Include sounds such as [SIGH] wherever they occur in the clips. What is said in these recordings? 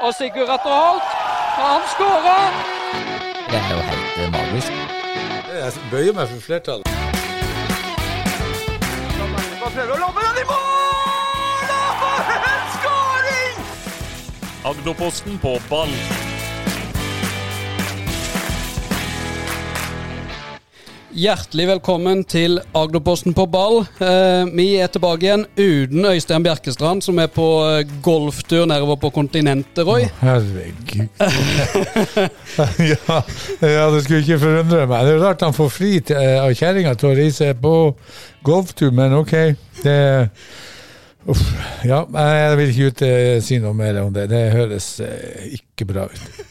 Og Sigurd Atter Holt, han skårer! Det er jo helt eh, magisk. Jeg bøyer meg for flertallet. prøver å lobbe den i mål! Og for en skåring! Agderposten på ball. Hjertelig velkommen til Agderposten på ball. Eh, vi er tilbake igjen uten Øystein Bjerkestrand, som er på eh, golftur nedover på kontinentet, Roy. Herregud. [LAUGHS] ja, ja, det skulle ikke forundre meg. Det er rart han får fri eh, av kjerringa til å reise på golftur, men ok. Det Uff. Ja, jeg vil ikke ut, si noe mer om det. Det høres ikke bra ut.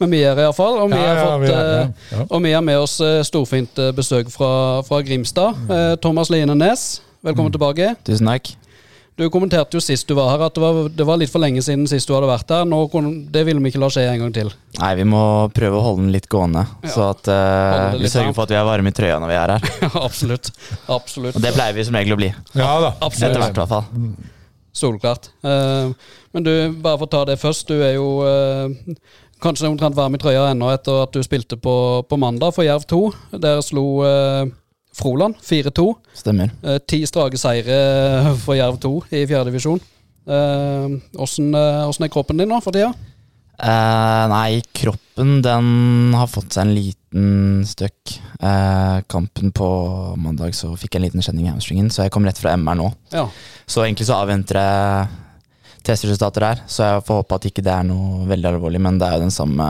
Men vi er iallfall, og vi Ja, ja, fått vi er- eh, ja, ja. Og vi har med oss eh, storfint eh, besøk fra, fra Grimstad. Mm. Thomas Line Næss, velkommen tilbake. Tusen takk. Du kommenterte jo sist du var her at det var, det var litt for lenge siden sist du hadde vært her. Nå, kunne- det ville vi ikke la skje en gang til. Nei, vi må prøve å holde den litt gående, Ja. så at uh, vi sørger for at vi er varme i trøya når vi er her. [LAUGHS] Absolutt. Absolutt. Og det pleier vi som regel å bli. Ja da. Absolutt. Etter hvert, i hvert fall. Solklart. Uh, men du, bare for å ta det først. Du er jo eh, kanskje omtrent varm i trøya ennå etter at du spilte på, på mandag for Jerv 2. Der slo eh, Froland 4-2. Stemmer. Eh, ti strake seire for Jerv 2 i fjerdedivisjon. Åssen er kroppen din nå for tida? Eh, nei, kroppen den har fått seg en liten støkk. Eh, kampen på mandag så fikk jeg en liten kjenning i hamstringen, så jeg kom rett fra MR nå. Ja. Så egentlig så avventer jeg testresultater her, så jeg får håpe at ikke det er noe veldig alvorlig, men det er jo den samme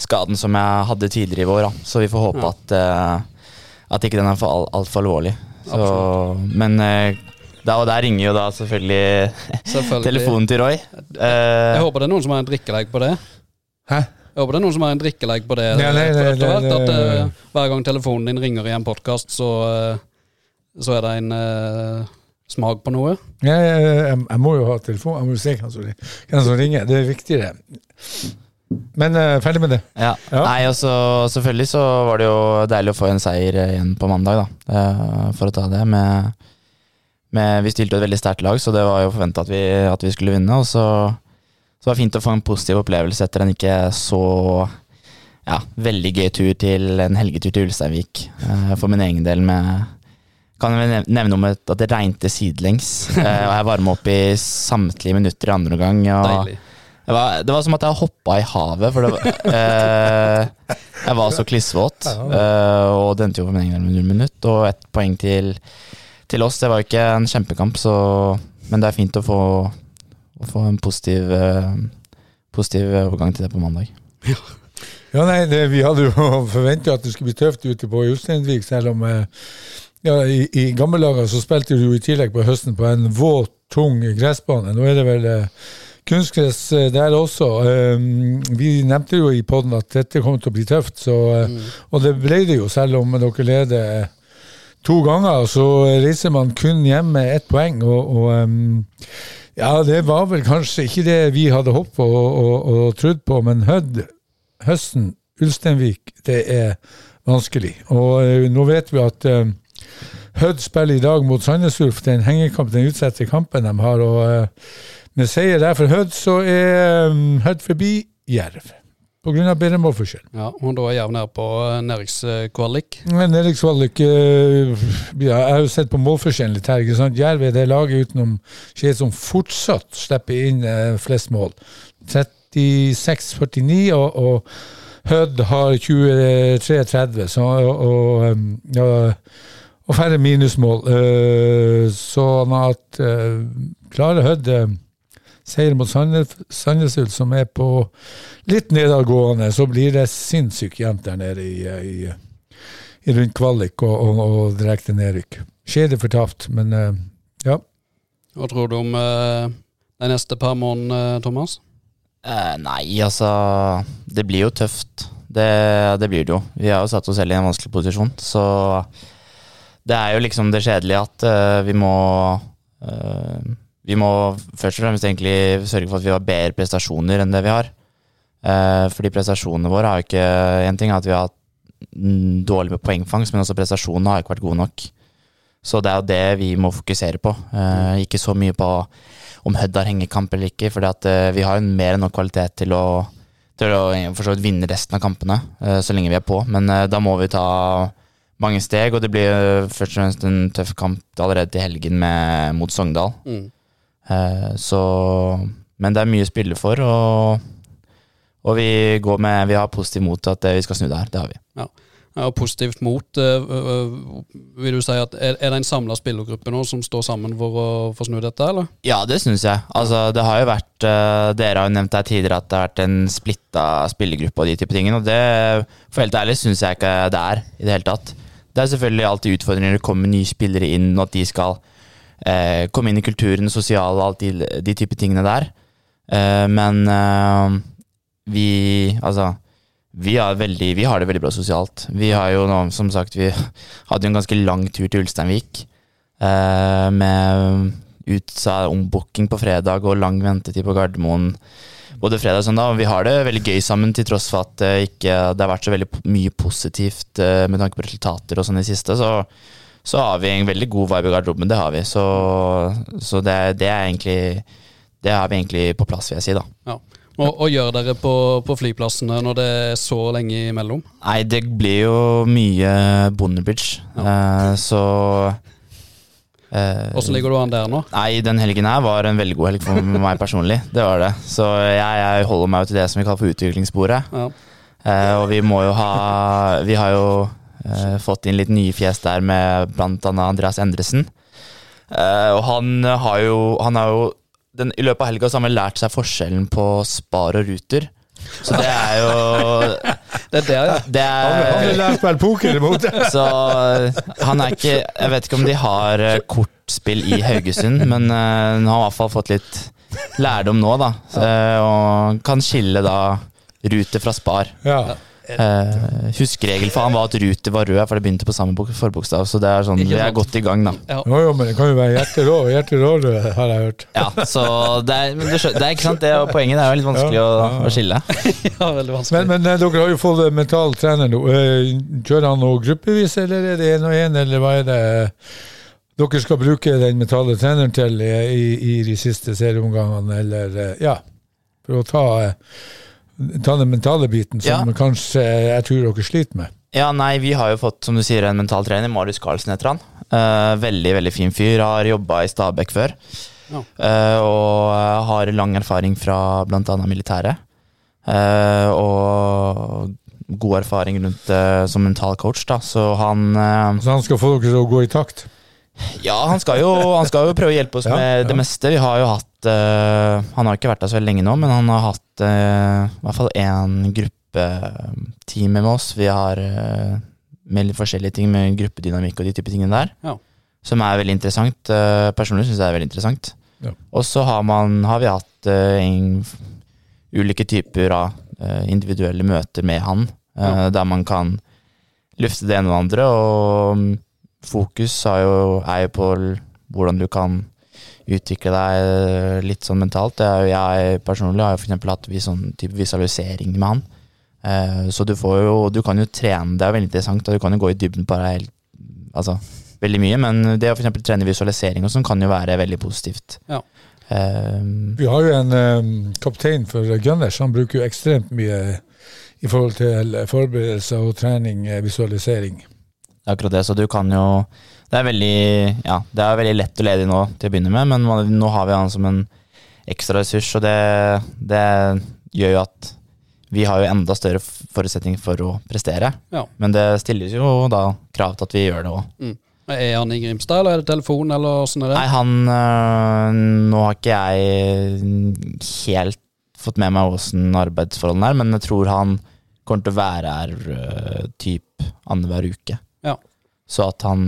skaden som jeg hadde tidligere i vår, da. så vi får håpe Ja. at, uh, at ikke den er for alt altfor alvorlig. Så, men uh, da og der ringer jo da selvfølgelig [LAUGHS] Selvfølgelig. telefonen til Roy. Uh, Jeg håper det er noen som har en drikkelegg på det. Hæ? Jeg håper det er noen som har en drikkelegg på det. Nei, nei, nei, nei, nei, at eh, Hver gang telefonen din ringer i en podkast, så, uh, så er det en eh, smak på noe. Jeg, jeg, jeg, jeg må jo ha telefon. Jeg må jo se hvem som, hvem som ringer. Det er viktigere. Men uh, ferdig med det. Ja. Ja. Nei, og så selvfølgelig så var det jo deilig å få en seier eh, igjen på mandag, da. Uh, For å ta det med, med Vi stilte jo et veldig sterkt lag, så det var jo forventa at, vi- at vi skulle vinne. Og så, så var det fint å få en positiv opplevelse etter en ikke så ja, veldig gøy tur til en helgetur til Ulsteinvik. Uh, For min egen del med kan jeg nevne om at det regnet sidelengs, [LAUGHS] eh, og jeg varma opp i samtlige minutter i andre omgang. Deilig. det var, det var som at jeg hoppa i havet, for det var, eh, jeg var så klissvåt. Eh, og det endte jo på min egen med null minutt, og ett poeng til, til oss. Det var jo ikke en kjempekamp, så, men det er fint å få, å få en positiv, eh, positiv overgang til det på mandag. [LAUGHS] Ja, nei, det, Vi hadde jo [LAUGHS] forventa at det skulle bli tøft ute på Josteinvik, selv om eh, ja, i, i gammellaget så spilte du jo i tillegg på høsten på en våt, tung gressbane. Nå er det vel eh, kunstgress eh, der også. Eh, vi nevnte jo i poden at dette kom til å bli tøft, så, eh, og det ble det jo, selv om dere leder to ganger. Så reiser man kun hjem med ett poeng. og, og ja, det var vel kanskje ikke det vi hadde håpet og, og, og trodd på, men Hødd høsten, Ulsteinvik, det er vanskelig. Og nå vet vi at Hødd spiller i dag mot Sandnes Ulf. Det er en hengekamp, den utsatte kampen de har. og eh, Med seier der for Hødd, så er um, Hødd forbi Jerv. Pga. bedre målforskjell. Ja, og da er Jerv nede på næringskvalik? Erik Svallik eh, ja, Jeg har jo sett på målforskjellen litt her. ikke sant? Jerv er det laget utenom Skien som fortsatt slipper inn eh, flest mål. 36-49, og, og Hødd har 23-30. Så, og, og, ja, og færre minusmål. Eh, sånn at Klare klarer Hødd eh, seier mot Sandnes Sandnes Ulf, som er på litt nedadgående, så blir det sinnssykt jevnt der nede i, i, i rundt kvalik og, og, og direkte nedrykk. Skjer for fortapt, men eh, ja. Hva tror du om eh, de neste par månedene, Thomas? Eh, nei, altså Det blir jo tøft. Det, det blir det jo. Vi har jo satt oss selv i en vanskelig posisjon, så det er jo liksom det kjedelige at uh, vi må uh, Vi må først og fremst egentlig sørge for at vi har bedre prestasjoner enn det vi har. Uh, fordi prestasjonene våre har jo ikke En ting er at vi har hatt dårlig med poengfangst, men også prestasjonene har ikke vært gode nok. Så det er jo det vi må fokusere på. Uh, ikke så mye på om Hødd har hengekamp eller ikke, for vi har jo mer enn nok kvalitet til å, til å vinne resten av kampene, så lenge vi er på. Men da må vi ta mange steg, og det blir eh, først og fremst en tøff kamp allerede til helgen med, mot Sogndal. Mm. Eh, så Men det er mye å spille for, og, og vi går med Vi har positivt mot at eh, vi skal snu det her. Det har vi. Ja, og positivt mot. øh, vil du si at Er, det en samla spillergruppe nå som står sammen for å få snu dette, eller? Ja, det syns jeg. Altså, det har jo vært eh, Dere har jo nevnt her tidligere at det har vært en splitta spillergruppe og de type tingene, og det, for helt ærlig, syns jeg ikke det er i det hele tatt. Det er selvfølgelig alltid utfordringer når det kommer nye spillere inn, og at de skal eh, komme inn i kulturen, sosiale alt de, de type tingene der. Eh, men eh, vi Altså, vi, veldig, vi har det veldig bra sosialt. Vi har jo nå, som sagt, vi hadde en ganske lang tur til Ulsteinvik. Eh, med utsa ombooking på fredag og lang ventetid på Gardermoen både fredag og søndag. Og vi har det veldig gøy sammen, til tross for at det ikke det har vært så veldig mye positivt eh, med tanke på resultater og sånn i siste. Så, så har vi en veldig god vibe i garderoben, det har vi. Så, så det, det er egentlig Det har vi egentlig på plass, vil jeg si, da. Ja. Og, og gjør dere på, på flyplassene når det er så lenge imellom? Nei, det blir jo mye Bondebridge, eh, så eh, Åssen ligger du an der nå? Nei, den helgen her var en veldig god helg for meg personlig. Det var det. Så jeg, jeg holder meg jo til det som vi kaller for utviklingssporet. Ja. Eh, og vi må jo ha Vi har jo eh, fått inn litt nye fjes der med annet Andreas Endresen. Eh, og han har jo, han har jo den, I løpet av helga har han lært seg forskjellen på Spar og Ruter. Så det er jo Det er det, ja. Det Han han har er lært meg poker imot det. [LAUGHS] Så eh, han er ikke Jeg vet ikke om de har eh, kortspill i Haugesund, men eh, han har i hvert fall fått litt lærdom nå, da. Eh, og kan skille da Ruter fra Spar. Ja. Eh, Huskeregel for han var at Ruter var rød, for det begynte på samme forbokstav. Så det er sånn, vi er godt i gang, da. Jo, jo, men det kan jo være hjerterå, hjerterå, har jeg hørt. Ja, så det er, men du skjønner, det er ikke sant, det er poenget. Det er jo litt vanskelig Ja, å, ja, ja. å skille. [LAUGHS] ja veldig vanskelig. Men, men eh, dere har jo fått eh, mental trener nå. Eh, Kjører han noe gruppevis, eller er det én og én, eller hva er det dere skal bruke den mentale treneren til i, i, i de siste serieomgangene, eller ja, for å ta, eh, ta den mentale biten, som Ja. kanskje jeg tror dere sliter med. Ja, nei, vi har jo fått, som du sier, en mental trener. Marius Carlsen heter han. Uh, veldig, veldig fin fyr. Har jobba i Stabekk før. Ja. Uh, og eh, har lang erfaring fra bl.a. militæret. Uh, og god erfaring rundt som mental coach, da. Så han Så han skal få dere til å gå i takt. Ja, han skal jo, han skal jo prøve å hjelpe oss [LAUGHS] Ja, med ja. det meste. Vi har jo hatt uh, Han har ikke vært der så veldig lenge nå, men han har hatt uh, i hvert fall én gruppetime med oss. Vi har uh, med litt forskjellige ting med gruppedynamikk og de type tingene der. Ja. Som er veldig interessant. Personlig syns jeg det er veldig interessant. Ja. Og så har, har vi hatt en, ulike typer av individuelle møter med han, Ja. der man kan lufte det ene og det andre. Og mm, fokus er jo, er jo på hvordan du kan utvikle deg eh, litt sånn mentalt. Jeg personlig har jo eksempel hatt sånn type visualisering med han. Eh, så du får jo Du kan jo trene, det er veldig interessant, og du kan jo gå i dybden på det helt Altså veldig mye, men det å eksempel trene visualisering og sånn kan jo være veldig positivt. Ja. Um, Vi har jo en um, kaptein for Gunners, han bruker jo ekstremt mye i forhold til forberedelser og trening, visualisering. Det er akkurat det, så du kan jo Det er veldig Ja, det er veldig lett lede i nå til å begynne med, men man- nå har vi han som en ekstra ressurs, og det, det gjør jo at vi har jo enda større forutsetninger forutsetning for å prestere. Ja. Men det stilles jo da krav til at vi gjør det òg. Mm. Er han i Grimstad, eller er det telefon, eller åssen er det? Nei, han øh, Nå har ikke jeg helt fått med meg åssen arbeidsforholdene er, men jeg tror han kommer til å være her øh, typ annenhver uke. Så at han,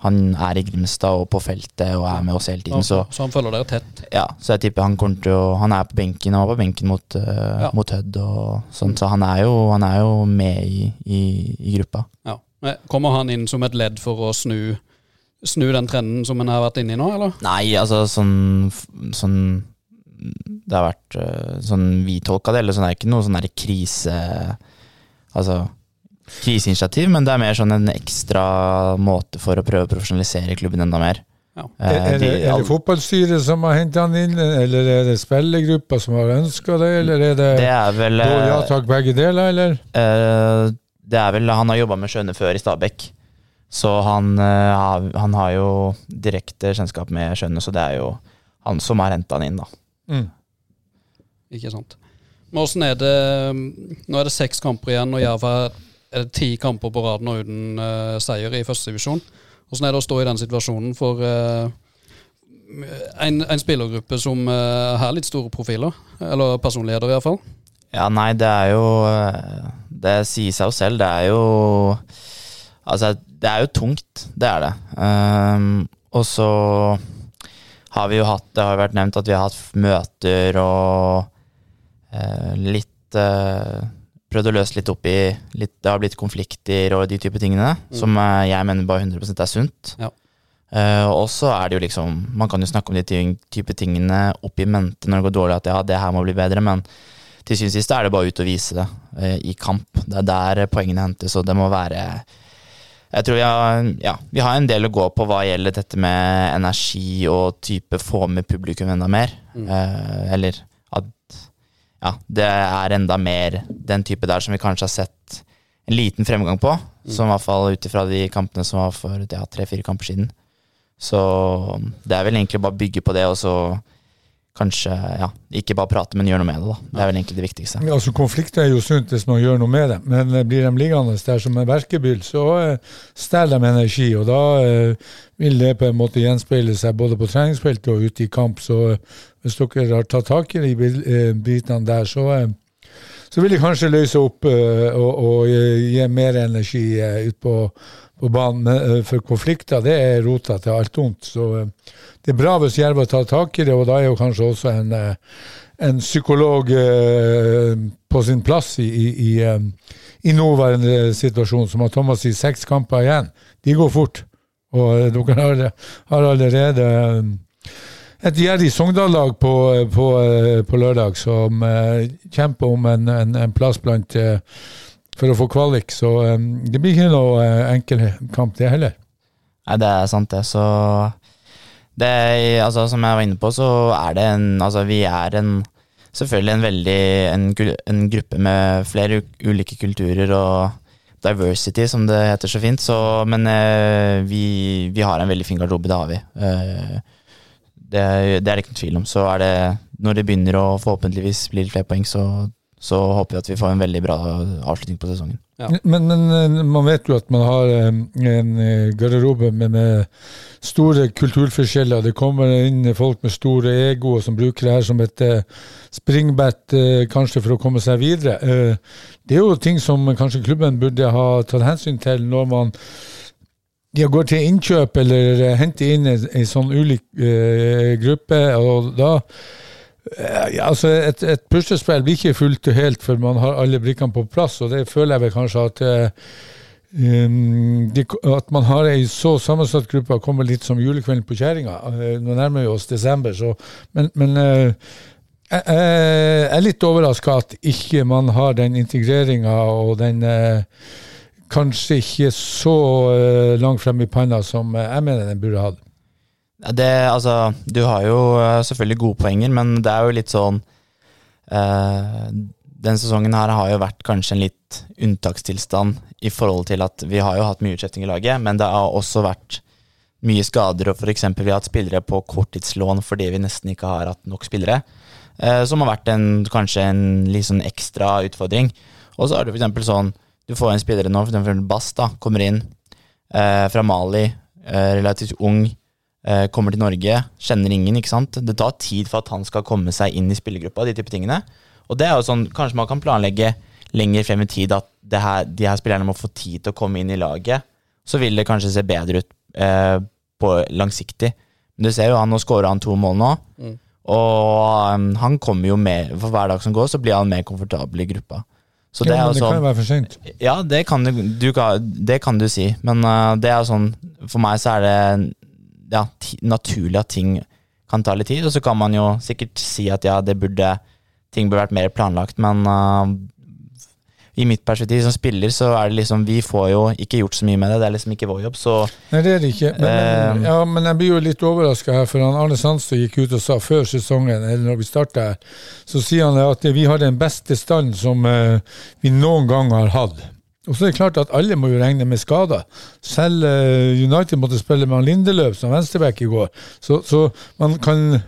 han er i Grimstad og på feltet og er med oss hele tiden. Så, så han følger dere tett? ja, så jeg tipper han kommer til å Han er på benken, og var på benken mot, uh, Ja. mot Hødd og sånn, så han er jo, han er jo med i, i, i gruppa. Ja. Eh, Kommer han inn som et ledd for å snu, snu den trenden som en har vært inne i nå, eller? Nei, altså sånn, sånn Det har vært øh, sånn vi tolka det, eller sånn det er ikke noe sånn der krise Altså kriseinitiativ, men det er mer sånn en ekstra måte for å prøve å profesjonalisere klubben enda mer. Ja. Eh, Er, er, det, er det fotballstyret som har hentet han inn, eller er det spillergruppa som har ønska det, eller er det, det er vel ja takk, begge deler, eller? Uh, Det er vel Han har jobba med Skjønne før i Stabekk, så han, uh, har- han har jo direkte kjennskap med Skjønne, så det er jo han som har henta han inn, da. Mm. Ikke sant. Men åssen er det Nå er det seks kamper igjen, og Jerv er er det ti kamper på rad nå uten uh, seier i første divisjon. Hvordan er det å stå i den situasjonen for uh, en, en spillergruppe som uh, har litt store profiler? Eller personligheter, i hvert fall. Ja, nei, det er jo Det sier seg jo selv. Det er jo Altså, det er jo tungt. Det er det. Um, og så har vi jo hatt Det har jo vært nevnt at vi har hatt møter og uh, litt eh, Prøvd å løse litt opp i litt, Det har blitt konflikter og de type tingene, som eh, jeg mener bare 100% er sunt. Ja. Uh, og så er det jo liksom Man kan jo snakke om de ting, type tingene opp i mente når det går dårlig, at ja, det her må bli bedre, men til syvende og sist er det bare ut å vise det uh, i kamp. Det er der poengene hentes, og det må være Jeg tror vi har, ja, vi har en del å gå på hva gjelder dette med energi og type få med publikum enda mer. Eh, eller at ja, det er enda mer den type der som vi kanskje har sett en liten fremgang på. Som i hvert fall ut ifra de kampene som var for ja, tre-fire kamper siden. Så det er vel egentlig bare å bygge på det, og så kanskje ja, ikke bare prate, men gjøre noe med det. da. Det er vel egentlig det viktigste. Altså Konflikter er jo sunt hvis man gjør noe med det, men eh, blir de liggende der som en verkebyll, så stjeler de energi. Og da eh, vil det på en måte gjenspeile seg både på treningsfeltet og ute i kamp. Så hvis dere har tatt tak i de eh, bitene der, så, eh, så vil de kanskje løse opp eh, og, og gi mer energi ut på, på banen. For konflikter, det er rota til alt ondt. Så det er bra hvis Jerv tar tak i det, og da er jo kanskje også en en psykolog på sin plass i, i, i, i nåværende situasjon. Som har Thomas i seks kamper igjen. De går fort. Og dere har, har allerede et gjerrig Sogndal-lag på, på, eh, på lørdag som eh, kjemper om en, en, en plass blant eh, for å få kvalik. Så det blir ikke noe enkel kamp, det heller. Nei, det er sant, det. Så det altså, Som jeg var inne på, så er det en Altså, vi er en Selvfølgelig en veldig en, en gruppe med flere ulike kulturer og diversity, som det heter så fint. Så, men vi, vi har en veldig fin garderobe, det har vi. Det, det er det ikke noen tvil om. Så er det Når det begynner å forhåpentligvis bli litt flere poeng, så, så håper vi at vi får en veldig bra avslutning på sesongen. Ja. Men, men eh, man vet jo at man har eh, en eh, garderobe med, med store kulturforskjeller. Det kommer inn folk med store egoer som bruker det her som et springbett kanskje for å komme seg videre. Eh, det er jo ting som kanskje klubben burde ha tatt hensyn til når man ja, går til innkjøp eller eh, henter inn en, en sånn ulik uh, gruppe. og da Eh, ja, altså et, et puslespill blir ikke fullt og helt før man har alle brikkene på plass, og det føler jeg vel kanskje at uh, de, At man har ei så sammensatt gruppe kommer litt som julekvelden på kjerringa. Nå nærmer vi oss desember, så Men, men jeg, er litt overraska at ikke man har den integreringa og den Kanskje ikke så eh, langt frem i panna som eh, jeg mener den burde hatt. Det, altså, du har jo eh, selvfølgelig gode poenger, men det er jo litt sånn Den sesongen her har jo vært kanskje en litt unntakstilstand i forhold til at vi har jo hatt mye utsetting i laget, men det har også vært mye skader, og f.eks. vi har hatt spillere på korttidslån fordi vi nesten ikke har hatt nok spillere, som har vært en, kanskje en litt sånn ekstra utfordring. Og så har du f.eks. sånn Du får en spillere nå, f.eks. Bass, da, kommer inn eh, fra Mali, eh, relativt ung, eh, kommer til Norge, kjenner ingen, ikke sant. Det tar tid for at han skal komme seg inn i spillergruppa, de type tingene. Og det er jo sånn, kanskje man kan planlegge lenger frem i tid at det her, de her spillerne må få tid til å komme inn i laget. Så vil det kanskje se bedre ut eh, på langsiktig. Men du ser jo han, nå skårer han to mål nå. Mm. Og um, han kommer jo med, for hver dag som går, så blir han mer komfortabel i gruppa. Så det ja, er men det det kan sånn jo være for sent. ja, det kan du, du det kan du si, men uh, det er sånn For meg så er det ja, naturlig at ting kan ta litt tid, og så kan man jo sikkert si at ja, det burde Ting burde vært mer planlagt, men uh, i mitt perspektiv som spiller, så er det liksom Vi får jo ikke gjort så mye med det. Det er liksom ikke vår jobb, så Nei, det er det ikke. Men, men, Eh. ja, men jeg blir jo litt overraska her, for han Arne Sandstø gikk ut og sa før sesongen, eller når vi starta her, så sier han at vi har den beste stand som eh, vi noen gang har hatt. Og så er det klart at alle må jo regne med skader. Selv uh, United måtte spille med han Lindeløv som venstreback i går. Så, så man kan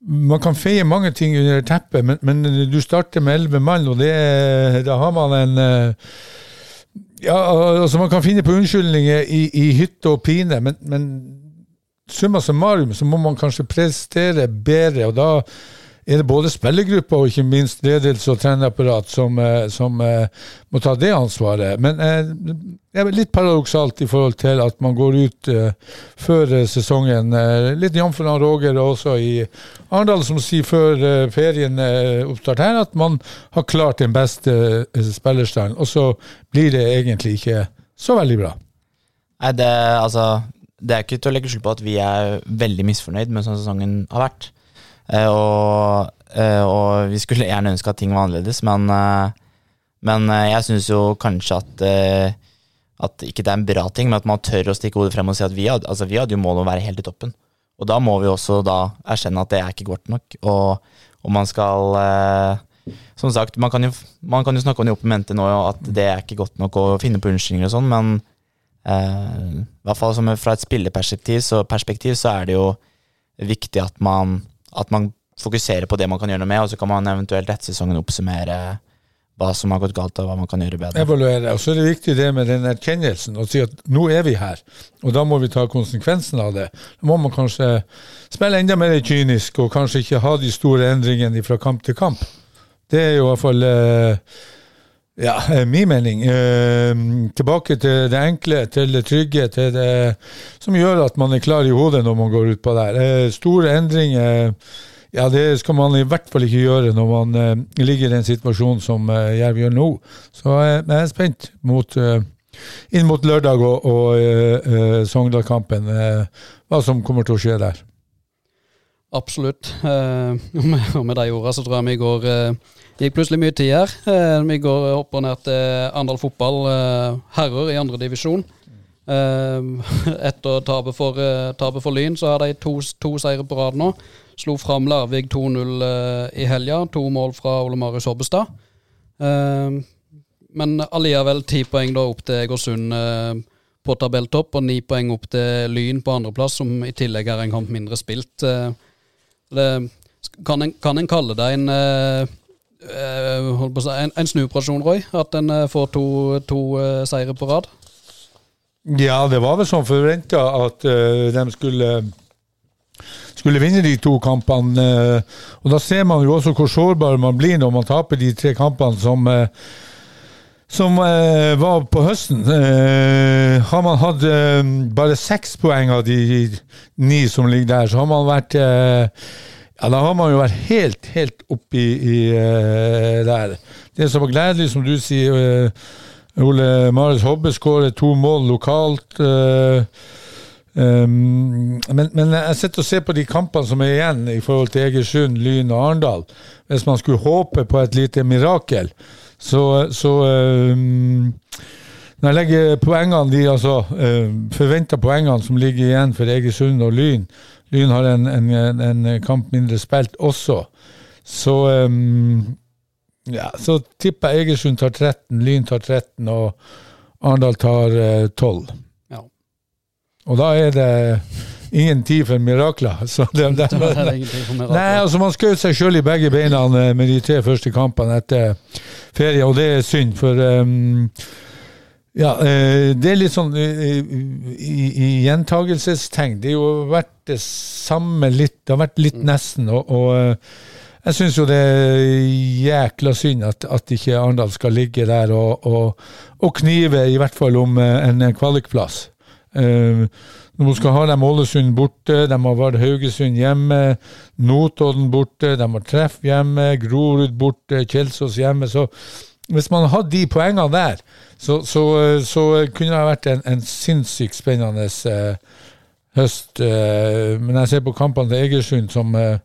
man kan feie mange ting under teppet, men, men du starter med elleve mann, og det, da har man en eh, Ja, altså Man kan finne på unnskyldninger i, i hytte og pine, men, men summa summarum så må man kanskje prestere bedre, og da er det både spillergrupper og ikke minst ledelse og trenerapparat som, eh, som eh, må ta det ansvaret. Men eh, det er litt paradoksalt i forhold til at man går ut før sesongen. Litt jf. Roger også i Arendal, som sier før ferien oppstart her, at man har klart den beste spillerstanden. Og så blir det egentlig ikke så veldig bra. Nei, det, altså, det er ikke til å legge skjul på at vi er veldig misfornøyd med sånn sesongen har vært. Eh, og, eh, og vi skulle gjerne ønske at ting var annerledes, men, eh, men jeg syns jo kanskje at at ikke det er en bra ting, men at man tør å stikke hodet frem og si at vi hadde, altså vi hadde jo målet å være helt i toppen. Og da må vi også da erkjenne at det er ikke godt nok, og, og man skal Som sagt, man kan, jo, man kan jo snakke om det opp i mente nå, at det er ikke godt nok å finne på unnskyldninger og sånn, men eh, i hvert fall fra et spillerperspektiv så, så er det jo viktig at man, at man fokuserer på det man kan gjøre noe med, og så kan man eventuelt etter sesongen oppsummere hva som har gått galt, og hva man kan gjøre bedre. evaluere. Og så er det viktig det med den erkjennelsen, å si at nå er vi her, og da må vi ta konsekvensen av det. Da må man kanskje spille enda mer kynisk, og kanskje ikke ha de store endringene fra kamp til kamp. Det er jo i hvert fall eh, ja, eh, min mening. Eh, tilbake til det enkle, til det trygge, til det som gjør at man er klar i hodet når man går ut på der. Eh, store endringer ja, det skal man i hvert fall ikke gjøre når man eh, ligger i den situasjonen som Jerv gjør nå. Så jeg er spent mot, inn mot lørdag og, og Sogndal-kampen, hva som kommer til å skje der. Absolutt. Og [LAUGHS] med- og med de ordene så tror jeg vi går eh, gikk plutselig mye tid her. Eh, vi går opp og ned til Arendal fotball, eh, herrer i andredivisjon. Eh, [LAUGHS] etter tapet for, eh, tapet for Lyn, så har de to, to seire på rad nå. Slo fram Larvik 2-0 eh, i helga. To mål fra Ole Marius Hobbestad. Eh, men allikevel ti poeng da opp til Egersund eh, på tabelltopp, og ni poeng opp til Lyn på andreplass, som i tillegg er en kamp mindre spilt. Eh, det, kan, en, kan en kalle det en eh, si, en, en snuoperasjon, Roy? At en eh, får to, to eh, seire på rad? Ja, det var vel sånn forventa at de skulle skulle vinne de to kampene. og Da ser man jo også hvor sårbar man blir når man taper de tre kampene som som var på høsten. Har man hatt bare seks poeng av de ni som ligger der, så har man vært ja, Da har man jo vært helt, helt oppi i, uh, der. Det som var gledelig, som du sier uh, Ole Marius Hobbe skårer to mål lokalt. Uh, Um, men, men jeg sitter og ser på de kampene som er igjen i forhold til Egersund, Lyn og Arendal. Hvis man skulle håpe på et lite mirakel, så, så um, Når jeg legger poengene, de altså forventa poengene som ligger igjen for Egersund og Lyn Lyn har en, en, en, kamp mindre spilt også. Så um, ja, så tipper jeg Egersund tar 13, Lyn tar 13 og Arendal tar uh, 12. Ja. Og da er det ingen tid for mirakler. [LAUGHS] Så det, det, Det det. Nei, altså Man skjøt seg sjøl i begge beina eh, med de tre første kampene etter ferie, og det er synd, for um, ja, eh, det er litt sånn eh, i, i gjentagelsestegn. Det har jo vært det samme litt, det har vært litt nesten, og, og eh, jeg syns jo det er jækla synd at, at ikke Arendal skal ligge der og, og, og knive, i hvert fall om eh, en kvalikplass. Når nå skal ha dem Ålesund borte, de har vært Haugesund hjemme, Notodden borte, de har Treff hjemme, Grorud borte, Kjelsås hjemme. Så hvis man hadde de poengene der, så, så, så kunne det vært en, en sinnssykt spennende eh, høst. eh, men jeg ser på kampene til Egersund som eh,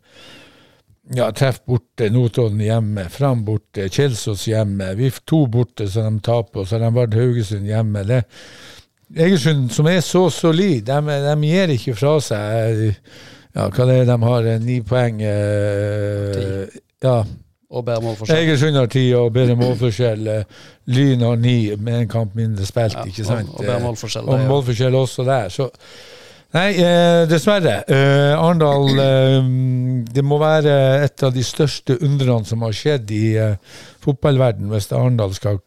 ja, treff borte, Notodden hjemme, Fram borte, Kjelsås hjemme. VIF 2 borte, så de taper, og så har de vært Haugesund hjemme. Det, Egersund, som er så solid, de, de gir ikke fra seg ja, hva det er de har, eh, ni poeng eh, Ja, Og bedre målforskjell. Egersund har ti og bedre [CLEARS THROAT] målforskjell. eh, Lyn har ni med en kamp mindre spilt, Ja, ikke sant? Og, og bedre målforskjell. og målforskjell også der. Så Nei, eh, dessverre. Eh, Arendal eh, Det må være et av de største undrene som har skjedd i eh, fotballverden hvis Arendal skal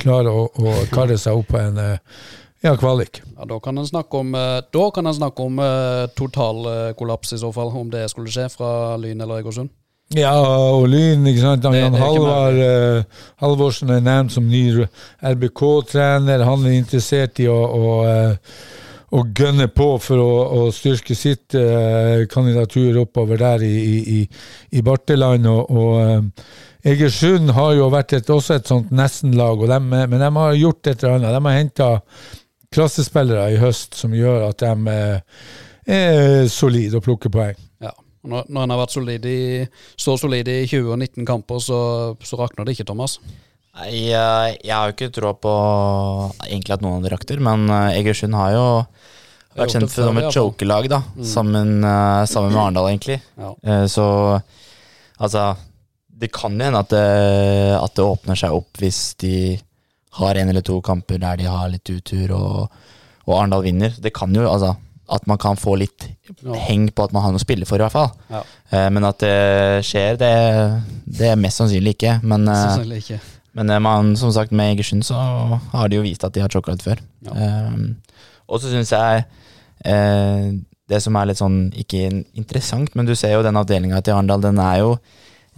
klare å, å karre seg opp på en eh, ja, kvalik. Ja, da kan en snakke om, eh, da kan en snakke om eh, total eh, kollaps, i så fall, om det skulle skje fra Lyn eller Egersund. Ja, og Lyn, ikke sant. Det- Jan Halvar, eh, Halvorsen er nevnt som ny RBK-trener. Han er interessert i å, å, eh, å gønne på for å, å styrke sitt eh, kandidatur oppover der i, i, i, i Barteland. Og, og eh, Egersund har jo vært et, også et sånt nesten-lag, men de har gjort et eller annet. De har henta klassespillere i høst som gjør at de er solide og plukker poeng. Ja. Når, når en har vært solid i, så solid i 20 og 19 kamper, så, så rakner det ikke, Thomas. Eh, jeg har jo ikke troa på egentlig at noen av de rakter, men eh, Egersund har jo vært kjent for som et chokelag, da. Sammen, eh, sammen med Arendal, egentlig. Ja. Eh, Så altså Det kan jo hende at det, at det åpner seg opp hvis de har en eller to kamper der de har litt utur, og, og Arendal vinner. Det kan jo, altså At man kan få litt heng på at man har noe å spille for, i hvert fall. Ja. Eh, Men at det skjer, det, det er mest sannsynlig ikke. Men, sannsynlig ikke. men eh, man, som sagt, med Egersund så har de jo vist at de har chocolate før. Ja. Og så syns jeg eh, det som er litt sånn, ikke interessant, men du ser jo den avdelinga til Arendal, den er jo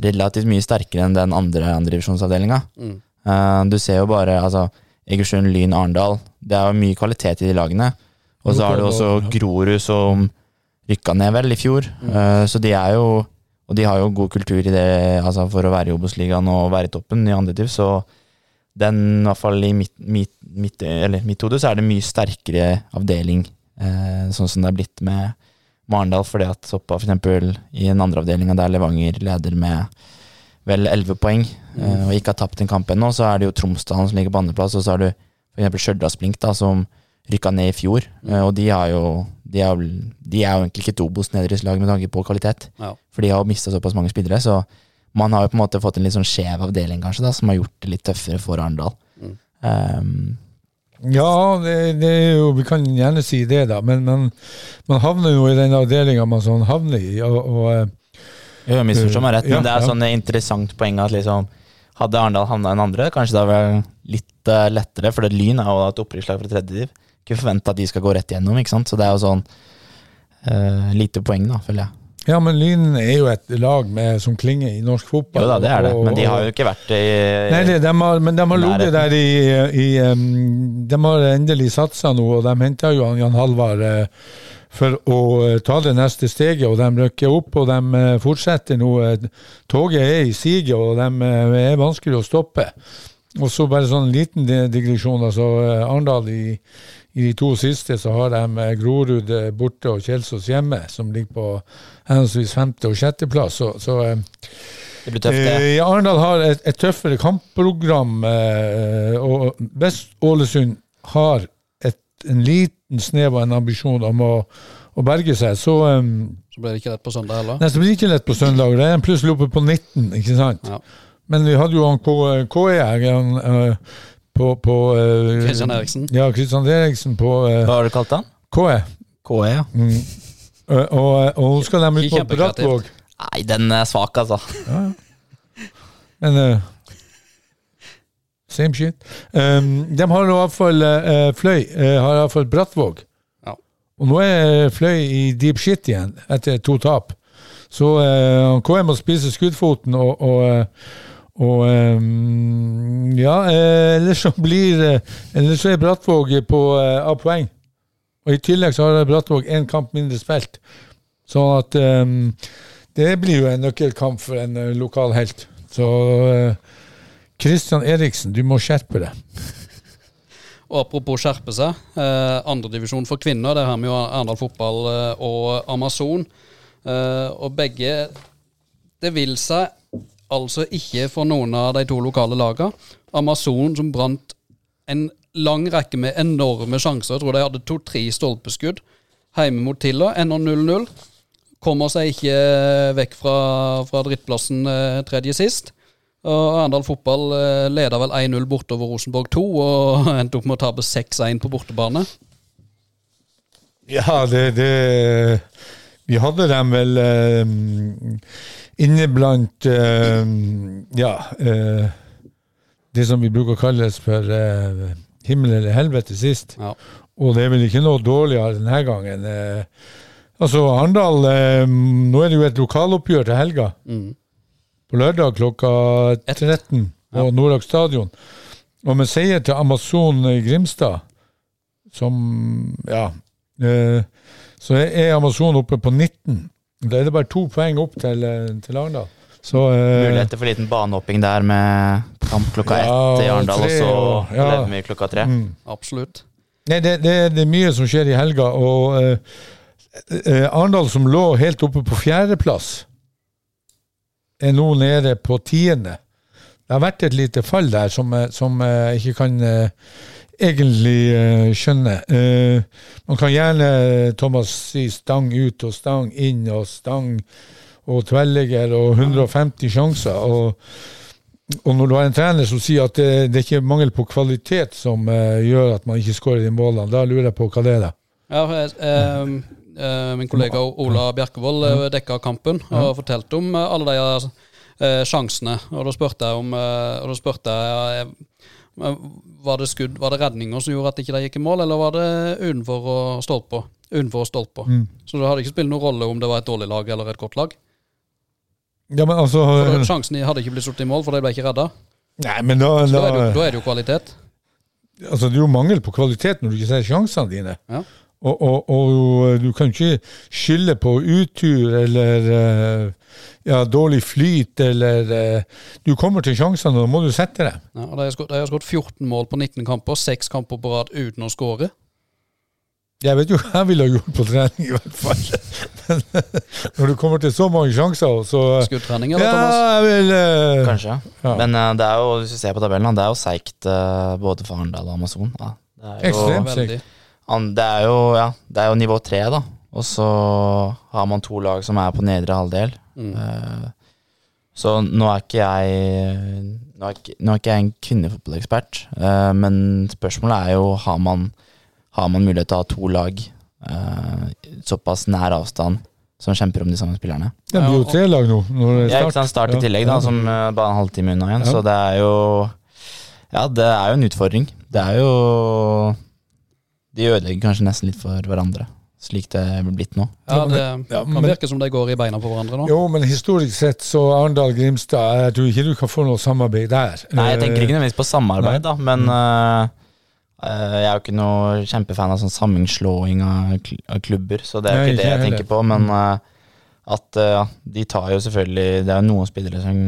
relativt mye sterkere enn den andre andredivisjonsavdelinga. Mm. Du ser jo bare altså, Egersund, Lyn, Arendal. Det er jo mye kvalitet i de lagene. Og så har du også Grorud som rykka ned vel i fjor. Mm. så de er jo Og de har jo god kultur i det altså for å være i Obos-ligaen og være i toppen i andre div, så den, i hvert fall i mitt, mitt, mitt, eller mitt hode, så er det mye sterkere avdeling, eh, sånn som det er blitt med Marendal, fordi at Soppa eksempel i den andre avdelinga der Levanger leder med vel 11 poeng, mm. og ikke har tapt en kamp ennå, så er det jo Tromsdalen som ligger på andreplass, og så har du eksempel Stjørdals-Blink, da, som rykka ned i fjor, eh, og de jo de er, de er jo egentlig ikke et Obos-nedrykkslag med tanke på kvalitet, Ja. for de har jo mista såpass mange spillere, så man har jo på en måte fått en litt sånn skjev avdeling, kanskje, da, som har gjort det litt tøffere for Arendal. Mm. Um, Ja, det, det er jo, vi kan gjerne si det, da. Men, men man havner jo i den avdelinga man sånn havner i. Og, og eh, Jo, misforstå meg rett, Ja, det er ja. sånn interessant poeng at liksom Hadde Arendal havna en andre, kanskje det hadde vært litt uh, lettere, for det Lyn er jo et opprykkslag fra tredje div. Ikke forvente at de skal gå rett igjennom, ikke sant. Så det er jo sånn uh, lite poeng, da, føler jeg. ja, men Lyn er jo et lag med, som klinger i norsk fotball. Jo da, det er det, men de har jo ikke vært i Nei, det, de har, men de har ligget der i, i um, De har endelig satsa nå, og de henta jo Jan Halvard uh, for å uh, ta det neste steget, og de rykker opp, og de uh, fortsetter nå. Toget er i siget, og de er vanskelig å stoppe. Og så bare sånn liten di- digresjon. altså Arendal i, i de to siste så har de eh, Grorud eh, borte og Kjelsås hjemme, som ligger på henholdsvis femte- og sjetteplass. Så, så eh, Det blir tøft, det. Eh, Arendal har et, et tøffere kampprogram, eh, og hvis Ålesund har et, en liten snev av en ambisjon om å, å berge seg, så um, Så blir det ikke lett på søndag heller. Nei, så blir det ikke lett på søndag. Det er en plutselig oppe på 19, ikke sant? Ja. Men vi hadde jo han KE her, på, på uh, Christian Eriksen. Ja, Kristian Eriksen på uh, Hva har du kalt han? KE. KE, ja. Mm. Eh, og, og nå skal de ut på. Brattvåg. Nei, den er svak, altså. Ja, ja. Men uh, Same shit. Um, de har i hvert fall uh, Fløy uh, har i hvert fall Brattvåg. Ja. Og nå er Fløy i deep shit igjen, etter to tap. Så uh, KM må spise skuddfoten og, og, eh, og um, Ja, eh, ellers så blir eller Ellers så er Brattvåg på uh, av poeng. Og i tillegg så har Brattvåg én kamp mindre spilt. Sånn at um, det blir jo en nøkkelkamp for en uh, lokal helt. Så Kristian Eriksen, du må skjerpe deg. [LAUGHS] Og apropos skjerpe seg. Eh, Andredivisjon for kvinner, der har vi jo Arendal fotball eh, og Amazon. Eh, og begge det vil seg altså ikke for noen av de to lokale lagene. Amazon som brant en lang rekke med enorme sjanser. Jeg tror de hadde to-tre stolpeskudd hjemme mot Tiller. Ennå 0-0. Kommer seg ikke vekk fra, fra drittplassen eh, tredje sist. Og Arendal fotball leder leda vel 1-0 bortover Rosenborg 2 og [LAUGHS] endte opp med å tape 6-1 på bortebane. Ja, det, det Vi hadde dem vel eh, inne blant eh, Ja uh, Det som vi bruker å kalles for uh, himmel eller helvete sist. Ja. Og det er vel ikke noe dårligere denne gangen. Altså, Arendal Nå er det jo et lokaloppgjør til helga. Mm. På lørdag klokka 13 på Ja. Nordlag stadion. Og med seier til Amazon Grimstad, som Ja. Så er Amazon oppe på 19. Da er det bare to poeng opp til, eh, til Arendal. Så eh, Muligheter for liten banehopping der med kamp klokka Ja, ett i Arendal, og så ja. Levemyr klokka tre. mm. Absolutt. Nei, det, det, det er mye som skjer i helga, og eh, eh, Arendal, som lå helt oppe på fjerdeplass, er nå nede på tiende. Det har vært et lite fall der som, eh, som jeg ikke kan eh, egentlig uh, skjønne. Uh, man kan gjerne, Thomas, si stang ut og stang inn og stang og tverrligger og 150 sjanser. og og når du har en trener som sier at det, det er ikke mangel på kvalitet som uh, gjør at man ikke skårer de målene, da lurer jeg på hva det er. da. Ja, jeg, eh, min kollega Ola Bjerkevold eh, dekka kampen og fortalte om alle de eh, sjansene. Og da spurte jeg om og da spurte jeg var det skudd, var det redninger som gjorde at ikke de gikk i mål, eller var det utenfor og stolper? Utenfor og stolper. Mm. Så det hadde ikke spilt noen rolle om det var et dårlig lag eller et godt lag. Ja, men altså For det, Sjansen hadde ikke blitt satt i mål, for de ble ikke redda. Nei, men da, Da, da er det, da er det jo kvalitet. altså, Det er jo mangel på kvalitet når du ikke ser sjansene dine. Ja. Og, og, og du kan ikke skylde på utur eller eh, ja, dårlig flyt eller eh, Du kommer til sjansene, og da må du sette dem. Ja, de har skåret- de har skåret 14 mål på 19 kamper, seks kamper på rad uten å skåre. Jeg vet jo hva jeg ville ha gjort på trening, i hvert fall. Men [LAUGHS] når du kommer til så mange sjanser, så Skuddtrening, eller, Ja, Thomas? vil uh, Kanskje. Ja. Men uh, det er jo, hvis du ser på tabellen, det er jo seigt uh, både for Arendal og Amazon. Ja. Det, er jo, Ekstremt. seigt. det, er jo, ja, det er jo nivå tre, da. Og så har man to lag som er på nedre halvdel. Mm. Eh, så nå er ikke jeg Nå er ikke, nå er ikke jeg en kvinnefotballekspert, eh, men spørsmålet er jo har man, har man mulighet til å ha to lag eh, såpass nær avstand som kjemper om de samme spillerne. Det blir jo tre lag nå. Når det er Ja, ikke sant, Start i tillegg, da, som bare en halvtime unna igjen. Ja. Så det er jo Ja, det er jo en utfordring. Det er jo De ødelegger kanskje nesten litt for hverandre, slik det er blitt nå. Ja, det Ja, kan virke som de går i beina på hverandre nå. Jo, men historisk sett så Arendal-Grimstad Jeg tror ikke du kan få noe samarbeid der. Nei, jeg tenker ikke nødvendigvis på samarbeid, da, men Mm. eh, eh, jeg er jo ikke noe kjempefan av sånn sammenslåing av, kl av klubber, så det er jo Nei, ikke det jeg heller. tenker på. Men uh, at uh, de tar jo selvfølgelig Det er jo noen spillere som,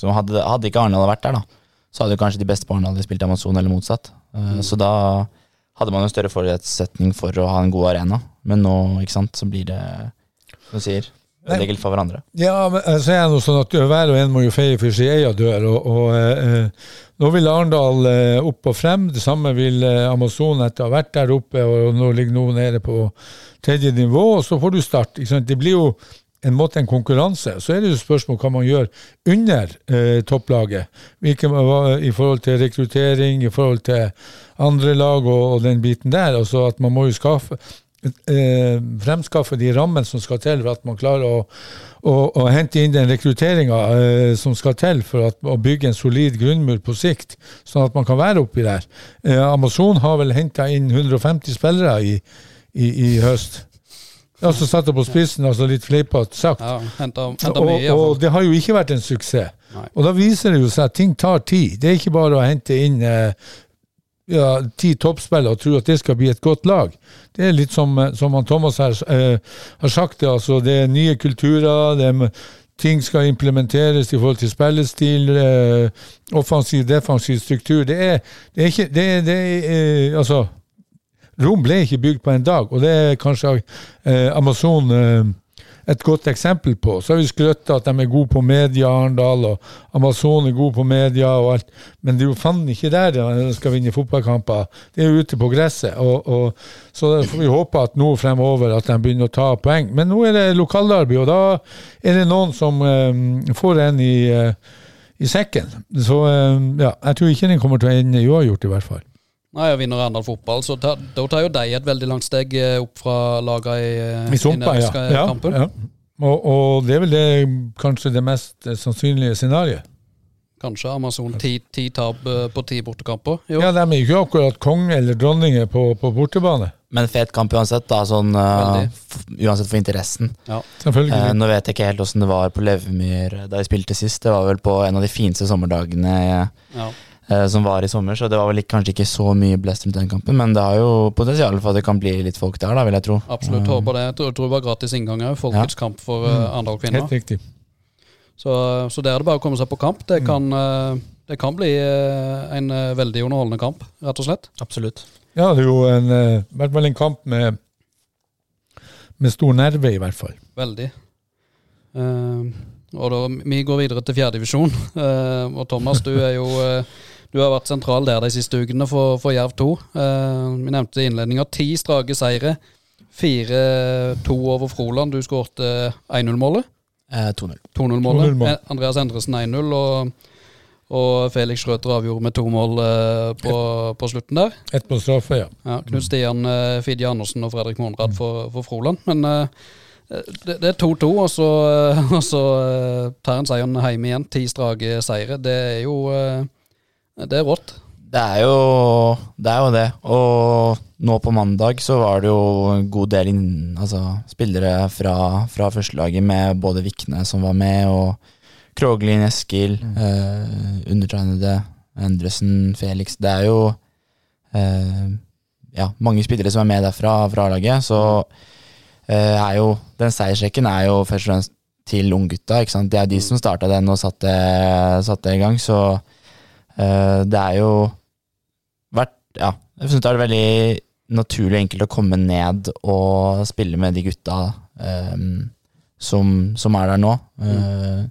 som hadde, hadde ikke Arendal vært der, da, så hadde jo kanskje de beste på Arendal spilt Amazon, eller motsatt. Mm. Så da hadde man jo større forutsetning for å ha en god arena. Men nå, ikke sant, så blir det, som du sier, ødeleggelse for hverandre. Ja, men eh, så er det noe sånn at hver og en må jo feie for sin egen dør. Og, og eh, eh, nå vil Arendal eh, opp og frem. Det samme vil Amazon etter å ha vært der oppe, og nå ligger noen nede på tredje nivå, og så får du start. Det blir jo en måte en konkurranse. Så er det jo spørsmål hva man gjør under eh, topplaget. Hvilke, I forhold til rekruttering, i forhold til andre lag og, og den biten der. Altså at man må jo skaffe eh, fremskaffe de rammene som skal til for at man klarer å, å, å hente inn den rekrutteringa eh, som skal til for at, å bygge en solid grunnmur på sikt, sånn at man kan være oppi der. Eh, Amazon har vel henta inn 150 spillere i, i, i høst. Altså satt det på spissen, altså litt fleipete sagt. Ja, henta henta Og, mye, og det har jo ikke vært en suksess. Nei. Og da viser det jo seg at ting tar tid. Det er ikke bare å hente inn eh, ja, ti toppspillere og tro at det skal bli et godt lag. Det er litt som, eh, som Thomas her eh, har sagt, det, altså, det er nye kulturer. det er Ting skal implementeres i forhold til spillestil, eh, offensiv, defensiv struktur. Det er, det er ikke det, det er, eh, Altså, Rom ble ikke bygd på en dag, og det er kanskje eh, Amazon eh, et godt eksempel på. Så har vi skrøtt at de er gode på media, Arendal, og Amazon er gode på media og alt. Men det er jo faen ikke der de skal vinne fotballkamper. Det er jo ute på gresset. Og, og, så får vi håpe at nå fremover at de begynner å ta poeng. Men nå er det lokalderby, og da er det noen som eh, får en i, eh, i sekken. Så eh, ja, jeg tror ikke den kommer til å ende uavgjort, i hvert fall. Nei, og vinner Arendal fotball, så ta, da tar jo de et veldig langt steg eh, opp fra lagene i, eh, I Sumpa, ja. ja, ja. Og, og det er vel det, kanskje det mest eh, sannsynlige scenarioet. Kanskje Amazon ti, ti tap på ti bortekamper. Jo, Ja, de er jo ikke akkurat konge eller dronninger på, på bortebane. Men fet kamp uansett, da, sånn, uh, uansett for interessen. ja. Selvfølgelig. Eh, nå vet jeg ikke helt åssen det var på Levemyr da vi spilte sist. Det var vel på en av de fineste sommerdagene ja. Eh, som var i sommer, så det var vel ikke, kanskje ikke så mye blest rundt den kampen. Men det har jo potensial for at det kan bli litt folk der, da, vil jeg tro. Absolutt. Eh, Håper det. Jeg tror, tror det var gratis inngang òg. Folkets kamp for mm. Arendal kvinner. Helt riktig. Så, så der er det bare å komme seg på kamp. Det kan, eh, det kan bli eh, en eh, veldig underholdende kamp, rett og slett. Absolutt. Ja, det er jo en, eh, i hvert fall en kamp med, med stor nerve, i hvert fall. Veldig. Uh, og da, vi går videre til fjerdedivisjon. Uh, [LAUGHS] og Thomas, du er jo eh, Du har vært sentral der de siste ukene for, for Jerv 2. Eh, vi nevnte i innledninga ti strake seire. 4-2 over Froland. Du skåret 1-0-målet. Eh, 2-0. 2-0-målet. 2-0-mål. Eh, Andreas Endresen 1-0. Og, og Felix Schrøter avgjorde med to mål eh, på, på slutten der. Ett på straffe, ja. Ja, Knut Stian eh, Fidje Andersen og Fredrik Monrad for, for Froland. Men eh, det, det er 2-2, og så, eh, [LAUGHS] og så eh, tar en seieren hjemme igjen. Ti strake seire. Det er jo eh, Det er rått. Det er jo det. Er jo det. Og nå på mandag så var det jo en god del inn, altså, spillere fra, fra førstelaget med både Vikne som var med, og Kroglin, Eskil, eh, undertegnede, Endresen, Felix. Det er jo eh, ja, mange spillere som er med derfra, fra A-laget. Så eh, er jo den seiersrekken er jo først og fremst til unggutta. Det er de som starta den og satte, satte i gang, så det er jo vært Ja, jeg syns det er veldig naturlig og enkelt å komme ned og spille med de gutta um, som, som er der nå. Uh,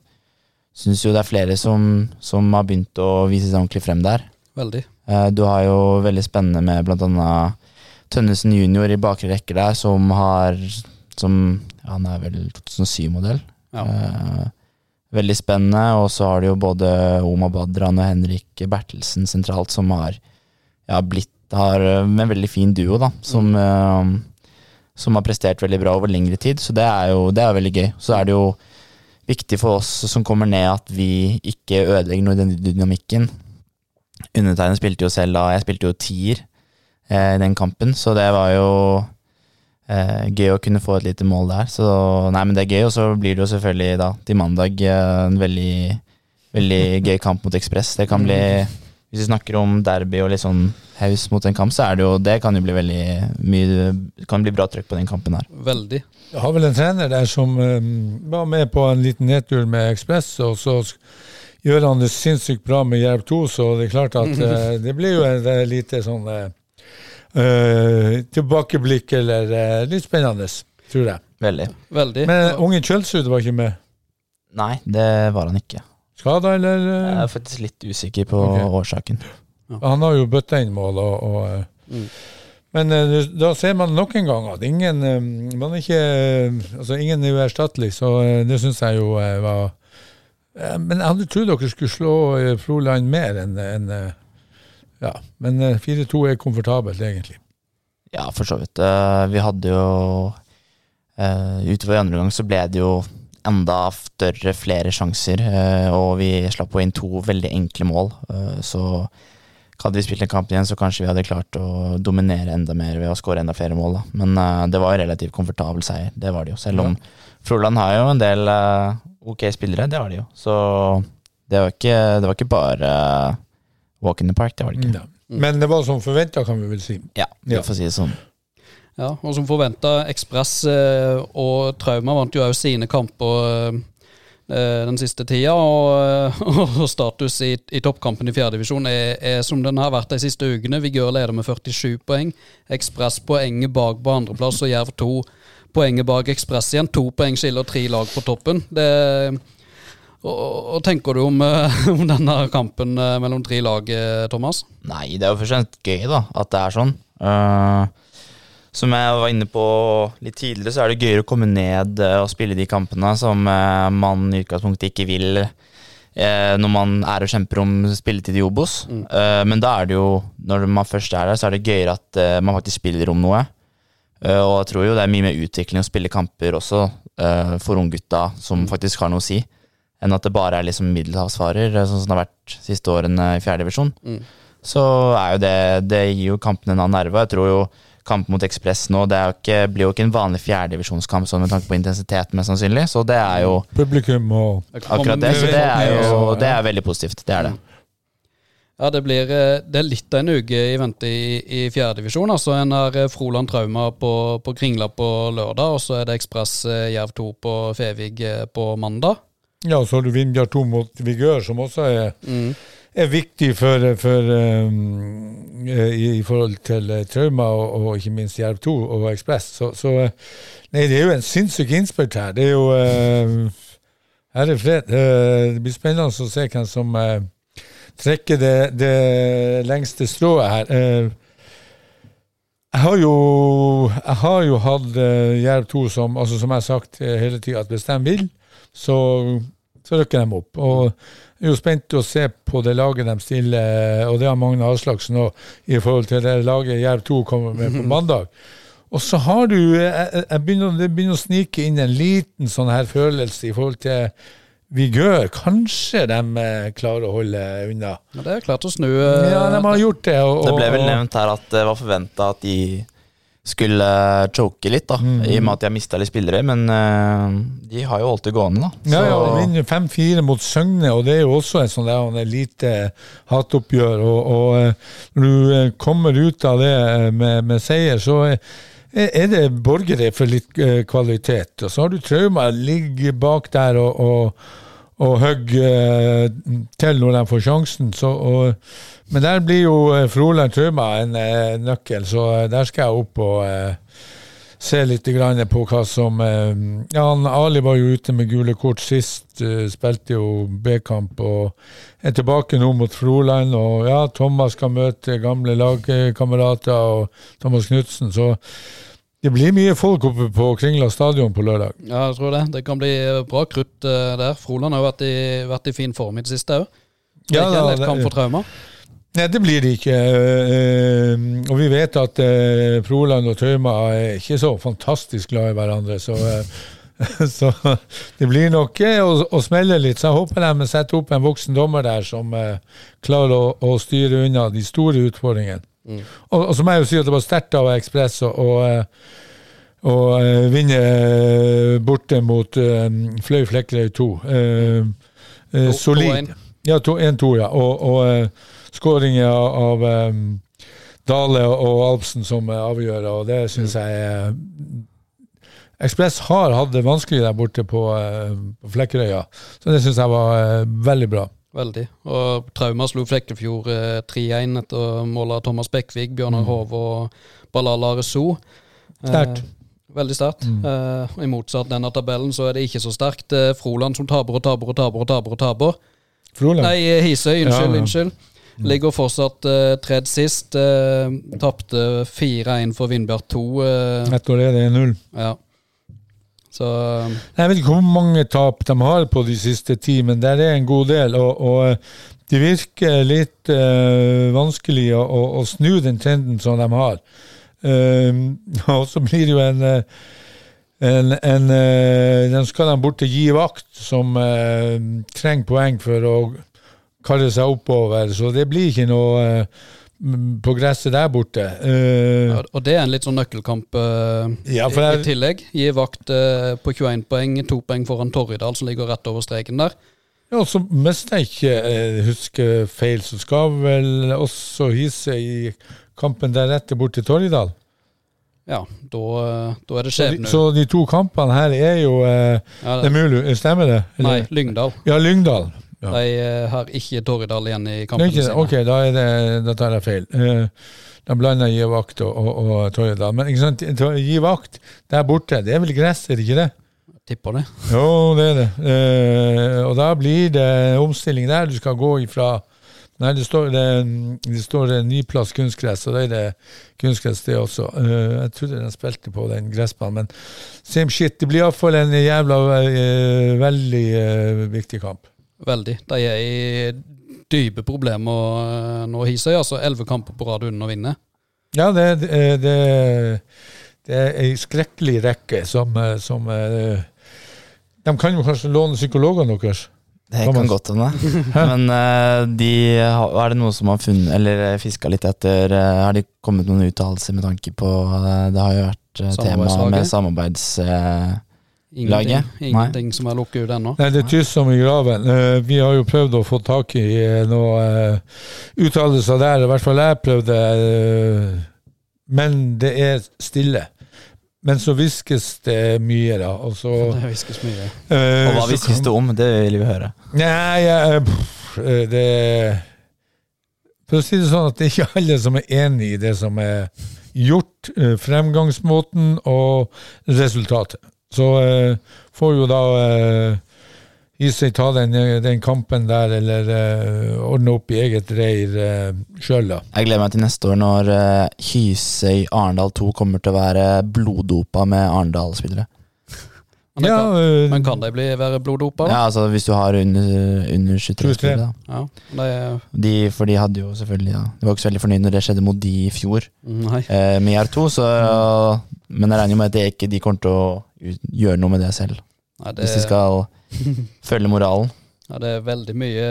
syns jo det er flere som, som har begynt å vise seg ordentlig frem der. Veldig. Uh, Du har jo veldig spennende med annet Tønnesen junior i bakre rekker der, som har som, Han er vel 2007-modell. Ja. Eh, veldig spennende. Og så har du jo både Oma Badran og Henrik Bertelsen sentralt, som har ja, blitt har eh, en veldig fin duo, da. Som, eh, som har prestert veldig bra over lengre tid. Så det er jo det er veldig gøy. Så er det jo viktig for oss som kommer ned, at vi ikke ødelegger noe i den dynamikken. Undertegnede spilte jo selv da Jeg spilte jo tier eh, i den kampen, så det var jo eh, gøy å kunne få et lite mål der. Så nei, men det er gøy, og så blir det jo selvfølgelig da til mandag eh, en veldig, veldig gøy kamp mot Ekspress. Det kan bli Hvis vi snakker om derby og litt sånn haus mot en kamp, så er det jo Det kan jo bli veldig mye kan bli bra trøkk på den kampen her. Veldig. Jeg har vel en trener der som um, var med på en liten nedtur med Ekspress, og så gjør han det sinnssykt bra med Jerv 2, så det er klart at uh, [LAUGHS] det blir jo et lite sånn eh, eh, tilbakeblikk, eller uh, litt spennende, tror jeg. Veldig. Veldig. Men eh, unge Kjølsrud var ikke med. Nei, det var han ikke. Skada, eller? eh? Jeg er faktisk litt usikker på okay. årsaken. Han har jo bøtta inn mål, og, og Mm. Men da ser man nok en gang at ingen man er ikke, altså ingen er uerstattelig, så det syns jeg jo var Men jeg hadde trodd dere skulle slå Froland mer enn eh, Ja, men eh, 4-2 er komfortabelt, egentlig. Ja, for så vidt. Eh, Vi hadde jo eh, Utover i andre gang så ble det jo enda større, flere sjanser, eh, og vi slapp på inn to veldig enkle mål. Eh, Så hadde vi spilt en kamp igjen, så kanskje vi hadde klart å dominere enda mer ved å skåre enda flere mål. Da. Men eh, det var jo relativt komfortabel seier, det var det jo. Selv om Froland har jo en del eh, ok spillere, det har de jo. Så det var ikke, det var ikke bare eh, walk in the park, det var det ikke. Ja. Men det var som forventa, kan vi vel si. Ja, vi Ja. får si det sånn. Ja, og som forventa, Ekspress eh, og Trauma vant jo òg sine kamper eh, eh, den siste tida. Og, [LAUGHS] og status i, i toppkampen i fjerdedivisjon er, er som den har vært de siste ukene. Vigør leder med 47 poeng. Ekspress poenget bak på andreplass og Jerv 2 poenget bak Ekspress igjen. To poeng skiller tre lag på toppen. Det og, tenker du om, [LAUGHS] om, denne kampen mellom tre lag, Thomas? Nei, det er jo først og fremst gøy da, at det er sånn. Uh, som jeg var inne på litt tidligere, så er det gøyere å komme ned eh, og spille de kampene som eh, man i utgangspunktet ikke vil uh, når man er og kjemper om spilletid i Obos. Mm. Men da er det jo, når man først er der, så er det gøyere at man faktisk spiller om noe. Og jeg tror jo det er mye mer utvikling å spille kamper også for unggutta som mm. faktisk har noe å si, enn at det bare er liksom middelhavsfarer, sånn som det har vært siste årene i fjerdedivisjon. Mm. Så er jo det Det gir jo kampen en annen nerve. Jeg tror jo kamp mot Ekspress nå. Det ikke, blir jo ikke en vanlig fjerdedivisjonskamp sånn med tanke på intensitet, mest sannsynlig. Så det er jo Publikum og Akkurat det. Så det er jo det er veldig positivt. Det er det. Ja, det blir eh, det er litt av en uke i vente i, i fjerdedivisjon. Altså, en har eh, Froland Trauma på, på Kringla på lørdag, og så er det Ekspress eh, Jerv 2 på Fevig på mandag. Ja, så har du Vindbjart 2 mot Vigør, som også er mm er viktig for, for um, i, i, forhold til uh, Trauma og, og, ikke minst Jerv 2 og Ekspress. Så, så uh, nei, det er jo en sinnssyk innspurt her. Det er jo uh, Herre fred. det blir spennende å se hvem som trekker det, det, lengste strået her. jeg har jo, jeg har jo hatt Jerv 2 som, altså som jeg har sagt hele tida, at hvis de vil, så, så rykker de opp. Og jeg er jo spent å se på det laget de stiller, og det har Magne Aslaksen òg, i forhold til det laget Jerv 2 kommer med på mandag. Og så har du jeg, jeg begynner, Det begynner å snike inn en liten sånn her følelse i forhold til Vigør. Kanskje de eh, klarer å holde unna. Ja, det er klart å snu. Uh, ja, de har gjort det. Og, og, det ble vel nevnt her at det var forventa at de skulle choke litt, da, mm. i og med at de har mista litt spillere. Men uh, de har jo det gående, da. Ja, ja, vinner 5-4 mot Søgne, og det er jo også en sånn der, lite hatoppgjør. Og, og uh, når du uh, kommer ut av det med, med seier, så er det borgere for litt kvalitet. Og så har du Trauma ligger bak der og, og, og hogger til når de får sjansen. Så, og men der blir jo eh, Froland Truma en eh, nøkkel, så eh, der skal jeg opp og eh, se litt på hva som eh, Ja, Ali var jo ute med gule kort sist, eh, spilte jo B-kamp og er tilbake nå mot Froland. Og ja, Thomas skal møte gamle lagkamerater og Thomas Knutsen, så det blir mye folk oppe på Kringla stadion på lørdag. Ja, jeg tror det. Det kan bli bra krutt der. Froland har jo vært i, vært i fin form i det siste òg. Ja, ikke en kamp for traumer. Nei, det blir det ikke. Uh, og vi vet at Froland og Trauma er ikke så fantastisk glad i hverandre. Så, [LAUGHS] så det blir nok å, å, smelle litt. Så jeg håper de setter opp en voksen dommer der som klarer å, å, styre unna de store utfordringene. Mm. Og, og, så må jeg jo si at det var sterkt av Ekspress å, å vinne borte mot Fløy Flekkerøy 2. solid. Ja, 1-2, ja. og, og skåringer av um, Dale og Alpsen som avgjør, og det syns jeg er Ekspress har hatt det vanskelig der borte på, uh, på Flekkerøya, så det syns jeg var uh, veldig bra. Veldig. Og Trauma slo Flekkefjord uh, 3-1 etter mål av Thomas Bekkvig, Bjørnar mm. Hov og Balala Reso. Sterkt. Veldig sterkt. Mm. Eh, I motsatt denne tabellen så er det ikke så sterkt. Uh, Froland som taper og taper og taper og taper. og taper. Froland? Nei, Hisøy. Unnskyld. Ja, unnskyld. Ligger fortsatt eh, tredje sist. Eh, Tapte 4-1 for Vindbjart 2. Et går det, det er null. Ja. Så Jeg vet ikke hvor mange tap de har på de siste ti, men det er en god del. Og, og det virker litt uh, vanskelig å, å, å, snu den trenden som de har. Uh, [LAUGHS] og så blir det jo en, en, en uh, Den skal de bort til Gi Vakt, som trenger poeng for å kalle seg oppover, så det blir ikke noe på gresset der borte. Uh, ja, og det er en litt sånn nøkkelkamp uh, ja, i, i, tillegg. Gi vakt på 21 poeng, to poeng foran Torridal, som ligger rett over streken der. Ja, så Hvis jeg ikke husker feil, så skal vel også Hise i kampen deretter bort til Torridal? ja, da, da er det Så de, så de to kampene her er jo Ja, Det er mulig, stemmer det? nei, Lyngdal. Ja, Lyngdal. Ja. De eh, har ikke Torridal igjen i er ikke sine. Ok, da, det, da tar jeg feil. Eh, de blander gi vakt og, og, og Torridal. Men ikke sant, gi vakt der borte, det er vel gress, er det ikke det? Tipper det. Jo, det er det. Eh, og da blir det omstilling der. Du skal gå ifra Nei, det står, det, det står en ny plass kunstgress, og da er det kunstgress det også. Uh, jeg trodde de spilte på den gressbanen, men same shit. Det blir iallfall en jævla uh, veldig uh, viktig kamp. Veldig. De er i dype problemer eh, nå, Hisøy. Altså elleve kamper på rad uten å vinne. Ja, det, det, det, det er ei skrekkelig rekke som, eh, som eh, De kan jo kanskje låne psykologene deres? Det kan godt hende. [LAUGHS] [LAUGHS] Men de, er det noe som har funnet Eller fiska litt etter Har de kommet noen uttalelser med tanke på Det har jo vært tema med samarbeids... eh, Ingenting, ingenting som er lukket ut ennå. Nei, det er tyst som i graven. Uh, vi har jo prøvd å få tak i uh, noen uh, uttalelser der, i hvert fall jeg prøvde. eh, men det er stille. Men så hviskes det mye, da. Og så [LAUGHS] Det viskes mye. eh, Og hva så hviskes kan- det om? Det vil vi høre. Nei, ja, pff, eh, det For å si det sånn at det er ikke alle som er enig i det som er gjort, eh, fremgangsmåten og resultatet. Så eh, får jo da eh, Isøy ta den, eh, den kampen der, eller eh, ordne opp i eget reir eh, sjøl, da. Jeg gleder meg til neste år når eh, Hysøy Arendal 2 kommer til å være bloddopa med Arendal-spillere. Men, Ja, kan, eh, men kan de bli være bloddopa? da? Ja, altså hvis du har under, under 23-spillere. da. Ja. det, er, De, for de hadde jo selvfølgelig ja, De var ikke så veldig fornøyd når det skjedde mot de i fjor. nei. eh, med IR2, så Men jeg regner jo med at det ikke de kommer til å gjøre noe med det selv. nei det, Hvis de skal følge moralen. ja, det er veldig mye,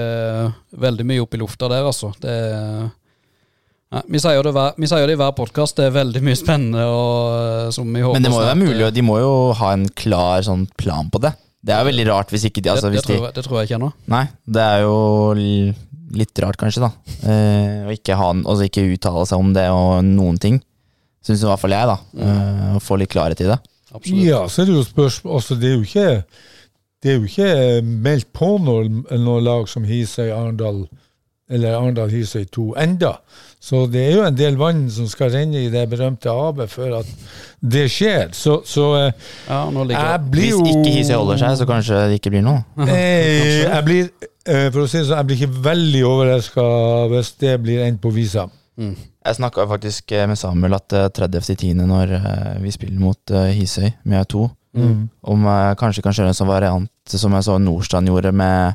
veldig mye opp i lufta der, altså. Det er, nei, vi, sier det hver, vi sier det i hver podkast. Det er veldig mye spennende og, som vi håper Men det må jo være mulig, eh, og de må jo ha en klar sånn plan på det. Det er jo veldig rart hvis ikke de altså, det, det, de, tror jeg, det tror jeg ikke ennå. Nei, det er jo litt rart kanskje, da. Eh, å ikke, ha, altså ikke uttale seg om det og noen ting. Syns i hvert fall jeg, da. Eh, å få litt klarhet i det. Absolutt. Ja, så er det jo spørsmål altså, Det er jo ikke det er jo ikke meldt på noe, noe lag som Hisøy Arendal eller Arendal Hisøy 2 enda. Så det er jo en del vann som skal renne i det berømte havet før at det skjer. Så, så eh, Ja, jeg blir Hvis ikke Hisøy holder seg, så kanskje det ikke blir noe. [LAUGHS] eh, Jeg blir eh, for å si det sånn, jeg blir ikke veldig overraska hvis det blir endt på visa. mm. Jeg snakka faktisk med Samuel at eh, 30.10. når vi spiller mot Hisøy med 2 Mm. om jeg kanskje kan kjøre en sånn variant som jeg så Nordstrand gjorde med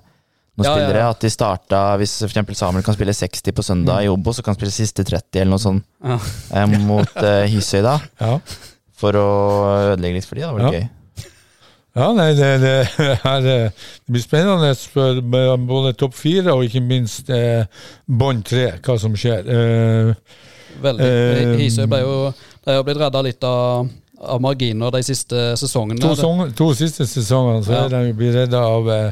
noen Ja, ja, spillere. ja. At de starta Hvis f.eks. Samuel kan spille 60 på søndag i Obo, så kan han spille siste 30 eller noe sånt Ja. eh, mot eh, Hisøy da. Ja. For å ødelegge litt for de, da. var det Ja. gøy. Ja, nei, det, det, her, eh, det blir spennende for både topp fire og ikke minst eh, bånd tre, hva som skjer. Eh, Veldig. Eh, Hisøy ble jo De har blitt redda litt av, av marginer de siste sesongene. to, song, to siste sesongene så Ja. er de jo blitt redda av eh,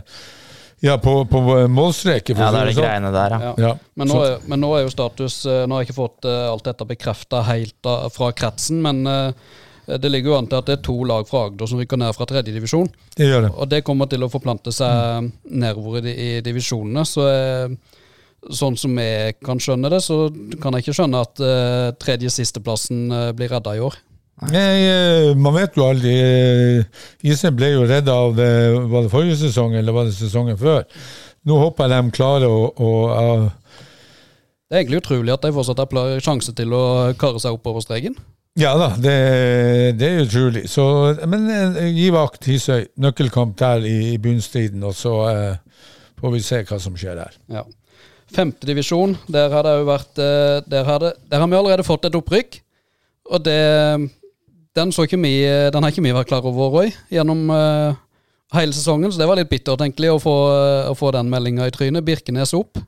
Ja, på, på målstreken, Ja, det er de sånn. greiene der, ja. Ja. Men nå, er, men nå er jo status eh, Nå har jeg ikke fått eh, alt dette bekrefta helt fra kretsen, men eh, det ligger jo an til at det er to lag fra Agder som rykker ned fra tredjedivisjon. det gjør det. Og det kommer til å forplante seg nedover i, i divisjonene. Så eh, sånn som jeg kan skjønne det, så kan jeg ikke skjønne at uh, tredje sisteplassen uh, blir redda i år. Nei, eh, man vet jo aldri. eh, Isen ble jo redda av det Var det forrige sesong, eller var det sesongen før? Nå håper jeg de klarer å, å ja, Det er egentlig utrolig at de fortsatt har sjanse til å karre seg oppover streken. Ja da, det, det er utrolig. Så, men eh, gi vakt, Hisøy. Nøkkelkamp der i, i bunnstriden, og så eh, får vi se hva som skjer der. Ja. Femtedivisjon, der har det vært eh, der har, det, der har vi allerede fått et opprykk. Og det Den, vi, den har ikke vi vært klar over, Roy, gjennom uh, hele sesongen. Så det var litt bittert, egentlig, å få, å få den meldinga i trynet. Birkenes opp.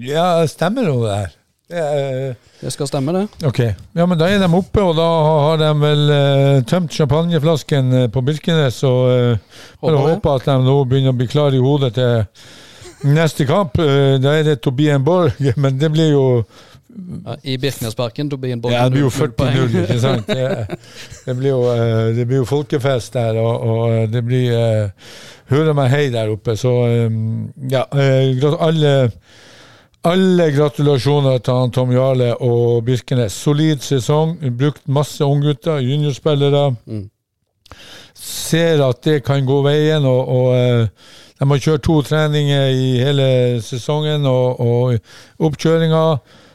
Ja, stemmer det her? Det er, Det skal stemme, det. ok. Ja, men da er de oppe, og da har de vel eh, tømt champagneflasken eh, på Birkenes. Og uh, bare Håper håper at de nå begynner å bli klar i hodet til neste kamp. Eh, da er det Tobien Borg, [LAUGHS] men det blir jo Ja, I Birkenesparken, Tobin Borgen. Ja, det blir jo null- null poeng. 40-0, ikke sant? [LAUGHS] Det, det, blir jo, eh, det blir jo folkefest der, og, og det blir uh, Hører meg hei der oppe. Så um, ja, eh, alle, alle gratulasjoner til Tom Jarle og Birkenes. Solid sesong, brukt masse unggutter, juniorspillere. Mm. Ser at det kan gå veien, og, og eh, de har kjørt to treninger i hele sesongen, og, og oppkjøringa Eh,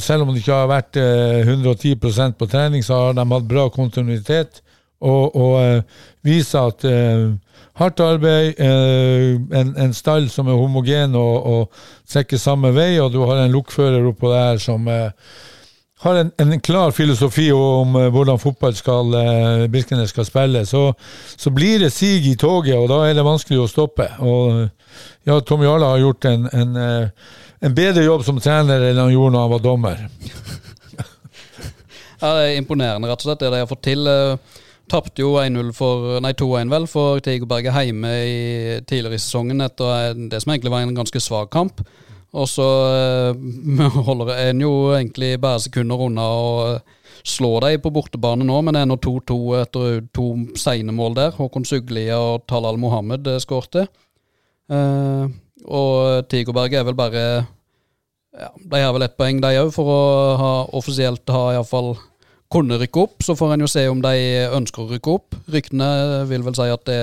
selv om det ikke har vært eh, 110% på trening, så har de hatt bra kontinuitet. Og, og eh, viser at eh, hardt arbeid, eh, en, en stall som er homogen og, og trekker samme vei, og du har en lokfører oppå der som eh, har en, en klar filosofi om eh, hvordan fotball skal eh, Birkenes skal spille, så, så blir det sig i toget, og da er det vanskelig å stoppe. Og ja, Tom Jarle har gjort en, en, eh, en bedre jobb som trener enn han gjorde når han var dommer. [LAUGHS] Ja, det er imponerende, rett og slett, det de har fått til. Eh, Tapte jo 1-0 for Nei, 2-1 vel for Tigerberget hjemme i, tidligere i sesongen etter det som egentlig var en ganske svak kamp. Og så eh, [LAUGHS] holder en jo egentlig bare sekunder unna å slå dem på bortebane nå, men det er nå 2-2 etter to sene mål der. Håkon Suglia og Talal Mohammed eh, skårte. Eh, og Tigerberget er vel bare ja, De har vel ett poeng, de òg, for å ha offisielt ha iallfall kunne rykke opp. Så får en jo se om de ønsker å rykke opp. Ryktene vil vel si at det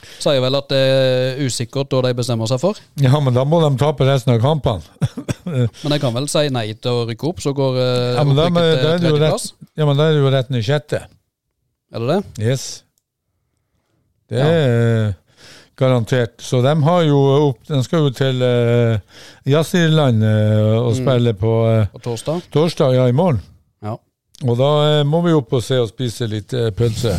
Sier vel at det er usikkert hva de bestemmer seg for. Ja, men da må de tape resten av kampene. [LAUGHS] Men de kan vel si nei til å rykke opp, så går eh, Ja, men da, er til tredjeplass. ja, men da er det jo rett ned sjette. Er det det? Yes. Det er garantert. Så de har jo opp De skal jo til uh, Jazzirland uh, og Mm. spille på uh, På torsdag? torsdag, ja, i morgen. Ja. Og da uh, må vi opp og se og spise litt uh, pølse.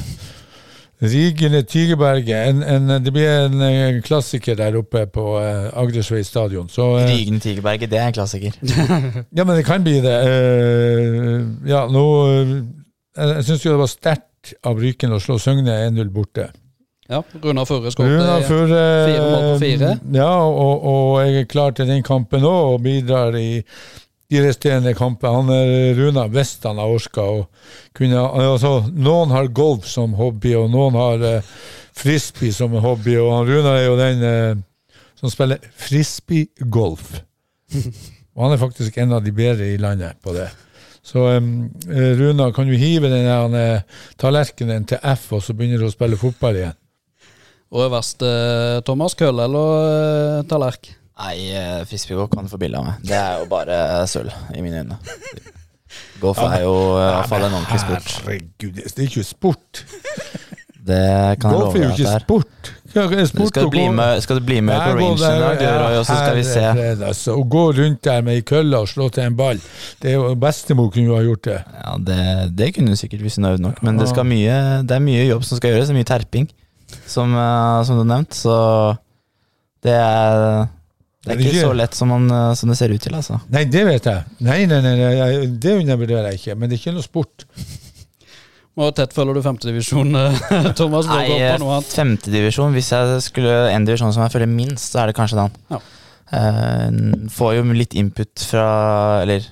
Rygende Tigerberget. En, en, det blir en, en, klassiker der oppe på uh, Agdersvei stadion. Så, eh, Rygen Tigerberget, det er en klassiker. [LAUGHS] ja, men det kan bli det. Uh, ja, nå Jeg, jeg syns jo det var sterkt av Ryken å slå Søgne 1-0 borte. Ja, Runar Runa skåret. Fire mål på fire. Ja, og, og jeg klar til den kampen òg, og bidrar i de resterende kampene. Han er Runa hvis han har orka å kunne altså, Noen har golf som hobby, og noen har eh, frisbee som hobby, og han Runa er jo den eh, som spiller frisbee-golf. Og han er faktisk en av de bedre i landet på det. Så um, Runa, kan du hive den eh, tallerkenen til F, og så begynner du å spille fotball igjen? Og er verst eh, Thomas Kølle eller eh, tallerk? Nei, eh, frisbeegolf kan få bilde av meg. Det er jo bare sølv, i mine øyne. Golf er jo eh, i hvert fall en ordentlig sport. Herregud, det er ikke sport. Det kan Golf jeg love deg at sport. Ja, det er sport Skal du bli med, skal du bli med på rangen i dag, ja, og så skal vi se? Altså, å gå rundt der med ei kølle og slå til en ball, det er jo bestemor kunne jo ha gjort det. Ja, det, det kunne du sikkert hvis hun har øvd nok, men det, skal mye, det er mye jobb som skal gjøres. Det er mye terping, som, eh, som du har nevnt. Så det er, det Er ikke så lett som, man, eh, som det ser ut til, altså. Nei, det vet jeg. Nei, nei, nei, nei, det undervurderer jeg ikke, men det er ikke noe sport. Hvor tett følger du femtedivisjon, [LAUGHS] Thomas? Nei, femtedivisjon Hvis jeg skulle en divisjon som jeg føler minst, så er det kanskje den. Ja. Eh, får jo litt input fra Eller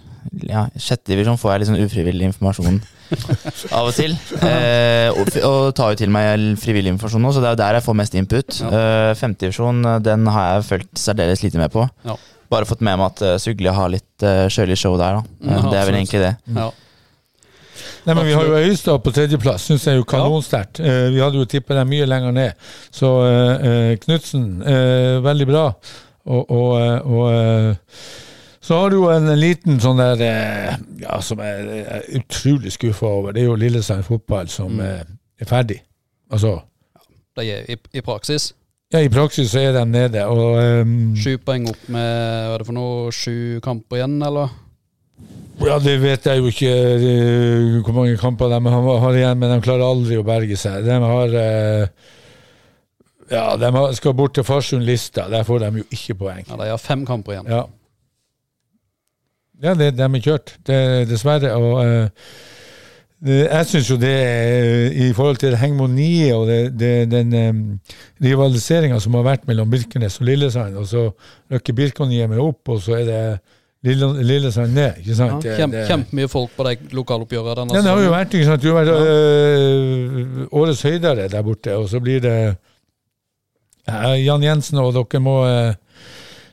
ja, sjette divisjon får jeg litt sånn ufrivillig informasjon [LAUGHS] av og til. Eh, og, og tar jo til meg frivillig informasjon nå, så det er jo der jeg får mest input. Ja. Eh, femtedivisjon, eh, den har jeg følt særdeles lite med på. Ja. Bare fått med meg at uh, Sugli har litt uh, kjølig show der, da. Eh, Ja, det er vel egentlig det. Ja. Nei, men Vi har jo Øystad på tredjeplass, syns jeg er jo kanonsterkt. Uh, vi hadde jo tippet dem mye lenger ned. Så uh, Knutsen, eh, veldig bra. Og, og, eh, og eh, så har du jo en, liten sånn der eh, ja, som jeg er utrolig skuffa over. Det er jo Lillesand fotball som Mm. eh, er ferdig. Altså, De er i, i praksis. ja, I praksis så er de nede. Og um, Sju poeng opp med hva er det for noe, sju kamper igjen, eller? Ja, det vet jeg jo ikke eh, hvor mange kamper de har, har igjen, men de klarer aldri å berge seg. De har uh, Ja, de skal bort til Farsund-lista. Der får de jo ikke poeng. Ja, De har fem kamper igjen. Ja, ja det, de er kjørt, det, dessverre. Og uh, det, jeg syns jo det i forhold til hegemoniet og den um, rivaliseringa som har vært mellom Birkenes og Lillesand, og så rykker Birkenes med opp, og så er det Lille- Lillesand ned, ikke Ja, sant? Det- kjempe, det- folk på de lokaloppgjørene. denne Ja, det har jo vært, ikke sant? Det har vært øh, årets høydere der borte, og så blir det ja, Jan Jensen og dere må øh,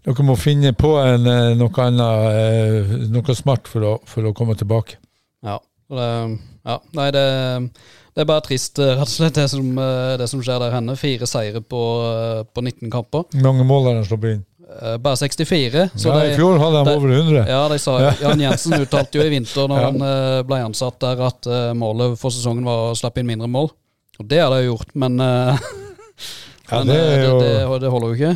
dere må finne på en, øh, noe annet, øh, noe smart for å, for å komme tilbake. Ja. Det, ja. Nei, det, det er bare trist, eh, rett og slett, det som, eh, det som skjer der henne. Fire seire på, eh, på 19 kamper. Hvor mange mål har han sluppet inn? Eh, Bare 64. Så ja, I fjor hadde han de- over 100. ja, de sa Jan Jensen uttalte jo i vinter når Ja. han eh, ble ansatt der, at eh, målet for sesongen var å slippe inn mindre mål. Og det har de gjort, men, [LAUGHS] men Ja, det eh, jo, det holder jo ikke.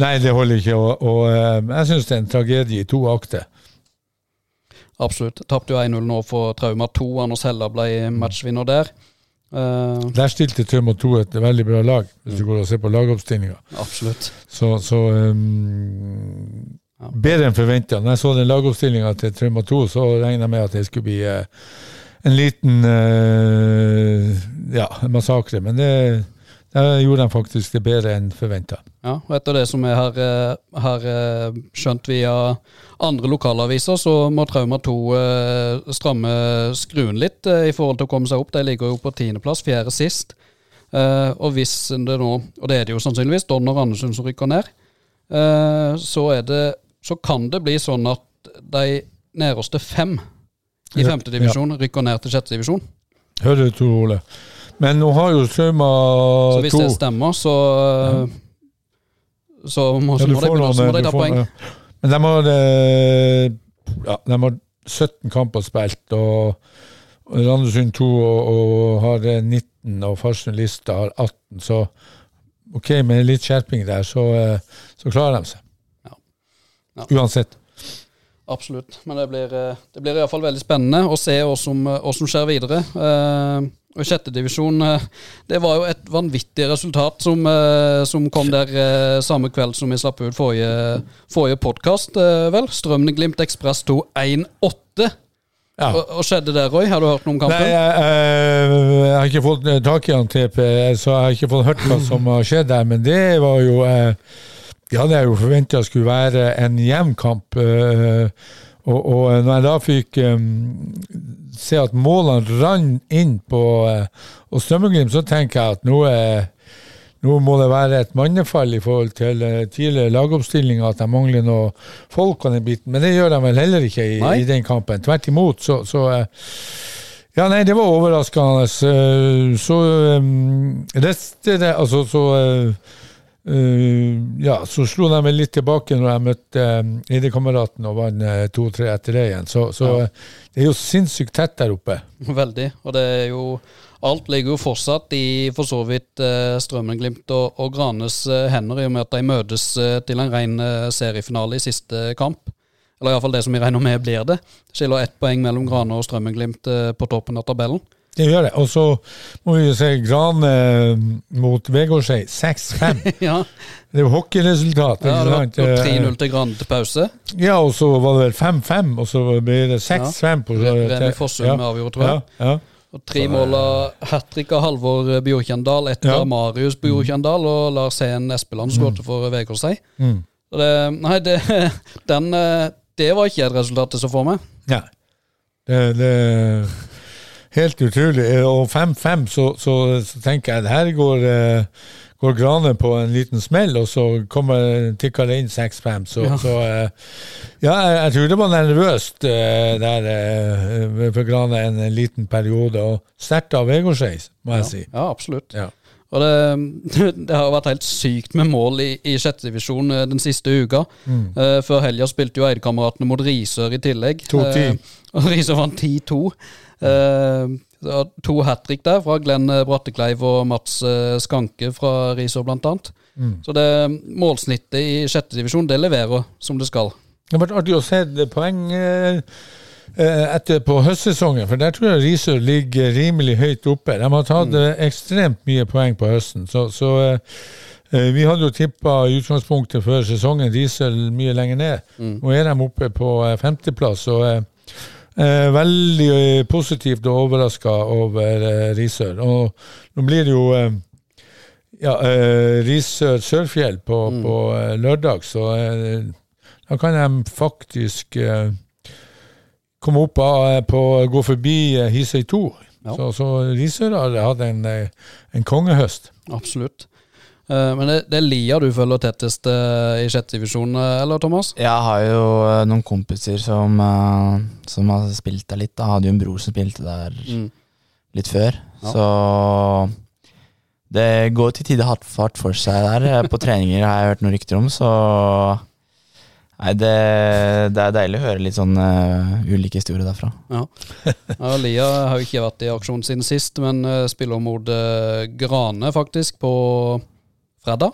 Nei, det holder ikke. Og, og øh, jeg syns det er en tragedie i to akter. Absolutt. Tapte jo 1-0 nå for Trauma 2. Anders Hella ble matchvinner der. Uh, Der stilte Trauma 2 et veldig bra lag, hvis du går og ser på lagoppstillinga. absolutt. Så, så um, Bedre enn forventa. Når jeg så den lagoppstillinga til Trauma 2, så regna jeg med at det skulle bli uh, en liten uh, ja, massakre. Men det, der gjorde de faktisk det bedre enn forventa. Ja, og etter det som jeg har, eh, har eh, skjønt via andre lokalaviser, så må Trauma 2 eh, stramme skruen litt i forhold til å komme seg opp. De ligger jo på tiendeplass, fjerde sist. Og hvis det nå, og det er det jo sannsynligvis, Donner Andersen som rykker ned, så, det, så kan det bli sånn at de nederste fem i Ja, femte divisjon rykker ned til sjette divisjon. Hører du, Tor Ole? Men nå har jo Trauma Så hvis 2 det stemmer, så ja. så må, Ja, må, de, noen, de ta poeng. Men de har, eh, ja, de har 17 kamper spilt, og, Randesund 2 og, og har eh, 19, og Farsund Lista har 18. Så ok, med litt skjerping der, så, eh, så klarer de seg. Ja. Ja. Uansett. Absolutt. Men det blir, eh, det blir iallfall veldig spennende å se hva som, som skjer videre. Eh, og Sjette divisjon, eh, det var jo et vanvittig resultat som, eh, som kom der eh, samme kveld som vi slapp ut forrige, forrige podkast, vel. Strømmen-Glimt Ekspress 2 1-8. Ja. Og skjedde der, Roy? Har du hørt noe om kampen? Nei, jeg, jeg, har ikke fått tak i han TP, så jeg har ikke fått hørt hva som har skjedd der. Men det var jo Det hadde jeg jo forventa skulle være en jevn kamp. Eh, og, og når jeg da fikk um, se at målene rant inn på uh, og Strømmeglimt, så tenker jeg at nå, er, nå må det være et mannefall i forhold til uh, tidligere lagoppstillinger, at de mangler noe folk og den biten. Men det gjør de vel heller ikke i, i den kampen. Tvert imot, så, så eh, ja, nei, det var overraskende. Eh, Så um, resten det, Altså, så eh, Ja, så slo de meg litt tilbake når jeg møtte um, Eidekameraten og vant eh, 2-3 etter det igjen. Så, så Ja. det er jo sinnssykt tett der oppe. Veldig. Og det er jo Alt ligger jo fortsatt i for så vidt uh, Strømmen-Glimt og, og Granes hender, i og med at de møtes til en ren seriefinale i siste kamp. Eller iallfall det som vi regner med blir det. Skiller ett poeng mellom Grane og Strømmen-Glimt på toppen av tabellen. Det gjør det. Og så må vi jo se Grane eh, mot Vegårshei 6-5. [LAUGHS] ja, Det er jo hockeyresultat. ja det var sant? Eh, 3-0 til Gran til pause. Ja, og så var det vel 5-5, og så ble det 6-5 på Remi Fossum ja. avgjorde, tror jeg. Ja, ja. Og tre mål av hat trick av Halvor Bjorkjendal, ett Ja. Marius Bjorkjendal og Lars Heen Espeland skåret for Vegårshei. Mm. Det, nei, det, [LAUGHS] den, eh, det var ikke et resultat jeg så for meg. Nei. Det, det helt utrolig. Og 5-5, så, så, så tenker jeg at her går, uh, går Grane på en liten smell, og så kommer tikker det inn 6-5. Så, Ja. så uh, ja, jeg, jeg tror det var nervøst uh, der eh, for Grane en, liten periode. Og sterkt av Vegårshei, må jeg Ja, si. ja absolutt. Ja. Og det, [LAUGHS] det har vært helt sykt med mål i, i sjette divisjon eh, den siste uka. Mm. Uh, før helga spilte jo Eidekameratene mot Risør i tillegg. 2-10. Eh, [LAUGHS] og Risør vant 10-2. Eh, to hat trick der, fra Glenn Brattekleiv og Mats eh, Skanke fra Risør, annet. Mm. Så det målsnittet i sjette divisjon, det leverer som det skal. Det har vært artig å se poeng eh, eh, etter på høstsesongen, for der tror jeg Risør ligger rimelig høyt oppe. De har tatt mm. ekstremt mye poeng på høsten. Så, så eh, eh, vi hadde jo tippa i utgangspunktet før sesongen Risør mye lenger ned. Mm. Nå er de oppe på eh, femteplass. og eh, veldig eh, positivt og overraska over eh, Risør. Og nå blir det jo eh, ja, eh, Risør Sørfjell på, Mm. på eh, lørdag, så Da kan de faktisk komme opp på gå forbi Hisøy 2. Ja. Så, så Risør har hatt en, en kongehøst. Absolutt. Eh, men det, det er Lia du følger tettest eh, i sjette divisjon, eh, eller Thomas? Jeg har jo noen kompiser som, som har spilt der litt. Jeg hadde jo en bror som spilte der Mm. litt før. Ja. Så det går til tider hatt fart for seg der. På treninger har jeg hørt noen rykter om, så Nei, det, det er deilig å høre litt sånn uh, ulike historier derfra. Ja, Lia har jo ikke vært i aksjon siden sist, men spiller mot uh, Grane faktisk på fredag,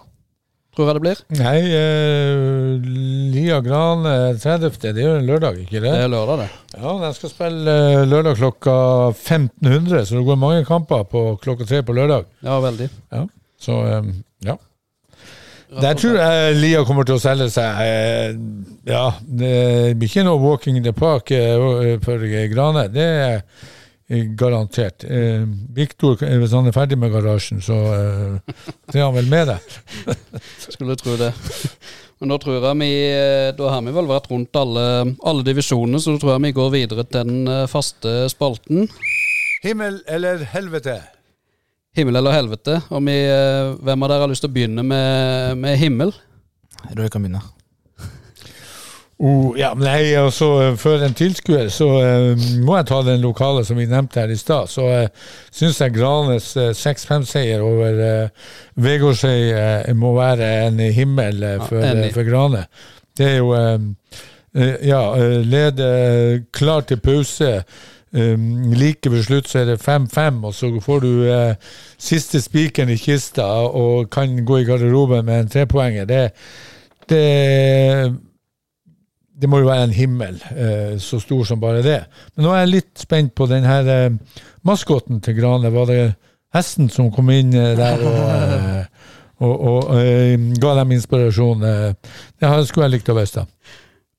tror jeg det blir. Nei, eh, Lia Gran eh, 30. Det er jo en lørdag, ikke det? Det er lørdag, det. Ja, de skal spille eh, lørdag klokka 1500, så det går mange kamper på klokka tre på lørdag. Ja, veldig. Ja, Så eh, ja. Der tror jeg Lia kommer til å selge seg. eh, Ja, det blir ikke noe walking in the park eh, for Grane. Det er eh, garantert. Eh, Viktor, eh, hvis han er ferdig med garasjen, så eh, er han vel med deg. [LAUGHS] Skulle tro det. Men da tror jeg vi eh, Da har vi vel vært rundt alle, alle divisjonene, så da tror jeg vi går videre til den eh, faste spalten. Himmel eller helvete? Himmel eller helvete. Og vi, eh, hvem av dere har lyst til å begynne med, med himmel? Roy kan begynne. Oh, ja, men nei, altså, For en tilskuer så uh, må jeg ta den lokale som vi nevnte her i stad. Så uh, syns jeg Granes uh, 6-5-seier over uh, Vegårshei uh, må være en himmel eh, for, eh, for Grane. Det er jo eh, eh, Ja, uh, lede klar til pause. Um, like ved slutt så er det 5-5, og så får du uh, siste spikeren i kista og kan gå i garderoben med en trepoenger. Det, det det må jo være en himmel eh, så stor som bare det. Men nå er jeg litt spent på den her eh, maskoten til Grane. Var det hesten som kom inn eh, der og, eh, og, og eh, ga dem inspirasjon? Eh, det skulle jeg likt å vite.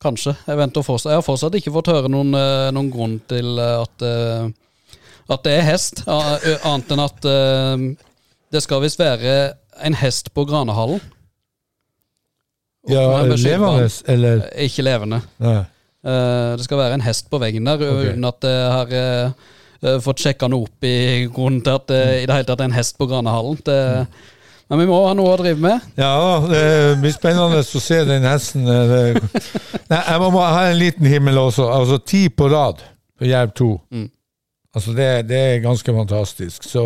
Kanskje. Jeg, fortsatt. jeg har fortsatt ikke fått høre noen, noen grunn til at, at det er hest, annet enn at det skal visst være en hest på Granehallen. Ja, levende eller Eh, Ikke levende. Nei. Eh, det skal være en hest på veggen der, okay. uten at jeg har eh, fått sjekka noe opp i grunnen til at det i det hele tatt er en hest på Granehallen. Det, men vi må ha noe å drive med. Ja, det blir spennende å se den hesten. det- Nei, jeg må ha en liten himmel også. Altså ti på rad på Jerv 2. Mm. Altså det, det er ganske fantastisk. Så